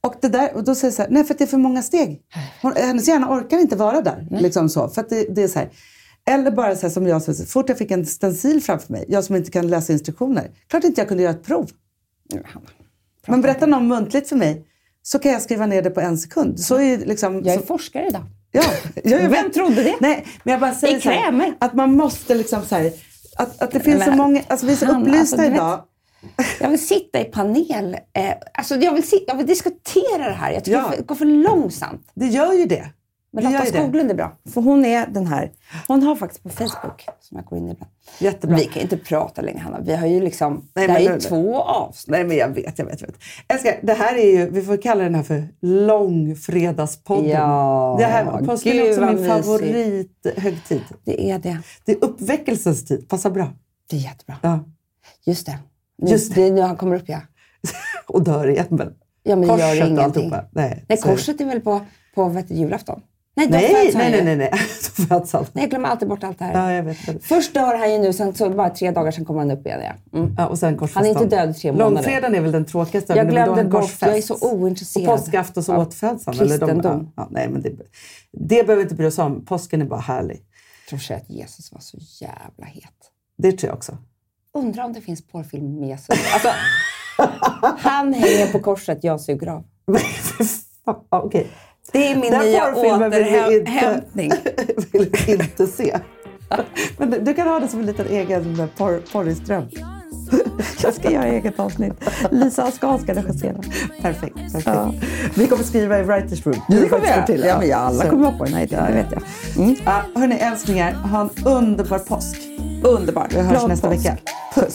Och, det där, och då säger jag så här, nej för att det är för många steg. Hon, hennes hjärna orkar inte vara där. Liksom så, för det, det är så här. Eller bara så som jag, så fort jag fick en stencil framför mig, jag som inte kan läsa instruktioner, klart inte jag kunde göra ett prov. Men berätta någon muntligt för mig, så kan jag skriva ner det på en sekund. Så är liksom, jag är så, forskare idag. Ja, jag, jag Vem trodde det? Nej, men jag bara säger så här, att man måste liksom så här, att, att det finns så Men, många, alltså vi är så Hanna, upplysta alltså, du vet- idag. Jag vill sitta i panel. Eh, alltså jag, vill jag vill diskutera det här. Jag tycker Ja. det går för långsamt. Det gör ju det. Men Lotta. Skoglund är bra. För hon är den här. Hon har faktiskt på Facebook, som jag går in i ibland. Jättebra. Vi kan inte prata längre Hanna. Vi har ju liksom, Nej, det här men är ju två avsnitt. Nej, men jag vet, jag vet. Jag vet. Älskar, det här är ju, vi får kalla den här för långfredagspodden. Ja, det här, påsken är också min favorithögtid. Det är det. Det är uppväckelsens tid, passar bra. Det är jättebra. Ja. Just det. Nu, Just det. det är nu han kommer upp ja. *laughs* Och dör igen väl? Ja men det gör Korset och alltihopa. Nej, Nej, korset är väl på, på vet julafton? Nej, Nej, nej, nej, nej, nej. Då föds han. Nej, jag glömmer alltid bort allt det här. Ja, jag vet. Först dör han ju nu, sen så bara tre dagar sen kommer han upp igen. Ja. Mm. Ja, och sen Han är inte död i tre månader. Långfredagen är väl den tråkigaste. Jag det glömde bort, jag är så ointresserad Och påskafton så av återföds han. eller de- kristendom. Ja, ja, nej, men det, det behöver vi inte bry oss om. Påsken är bara härlig. Jag tror sig att Jesus var så jävla het. Det tror jag också. Undrar om det finns porrfilm med Jesus. Alltså, *laughs* han hänger på korset, jag suger av. *laughs* Ja, *laughs* Okej. Det är min Den nya porrfilmen vill vi inte- återhämtning. *laughs* vill jag inte se. Men du, du kan ha det som en liten egen porr, porrigström. *laughs* Jag ska göra eget avsnitt. Lisa Askal ska regissera. Perfekt. perfekt. Ja. Vi kommer skriva i Writers Room. Det kommer vi till. Ja, men alla Så- kommer vara på den här idén, det vet jag. Mm. Ja, hörni älsklingar, ha en underbar påsk. Underbart. Vi hörs Glad nästa påsk. vecka. Puss!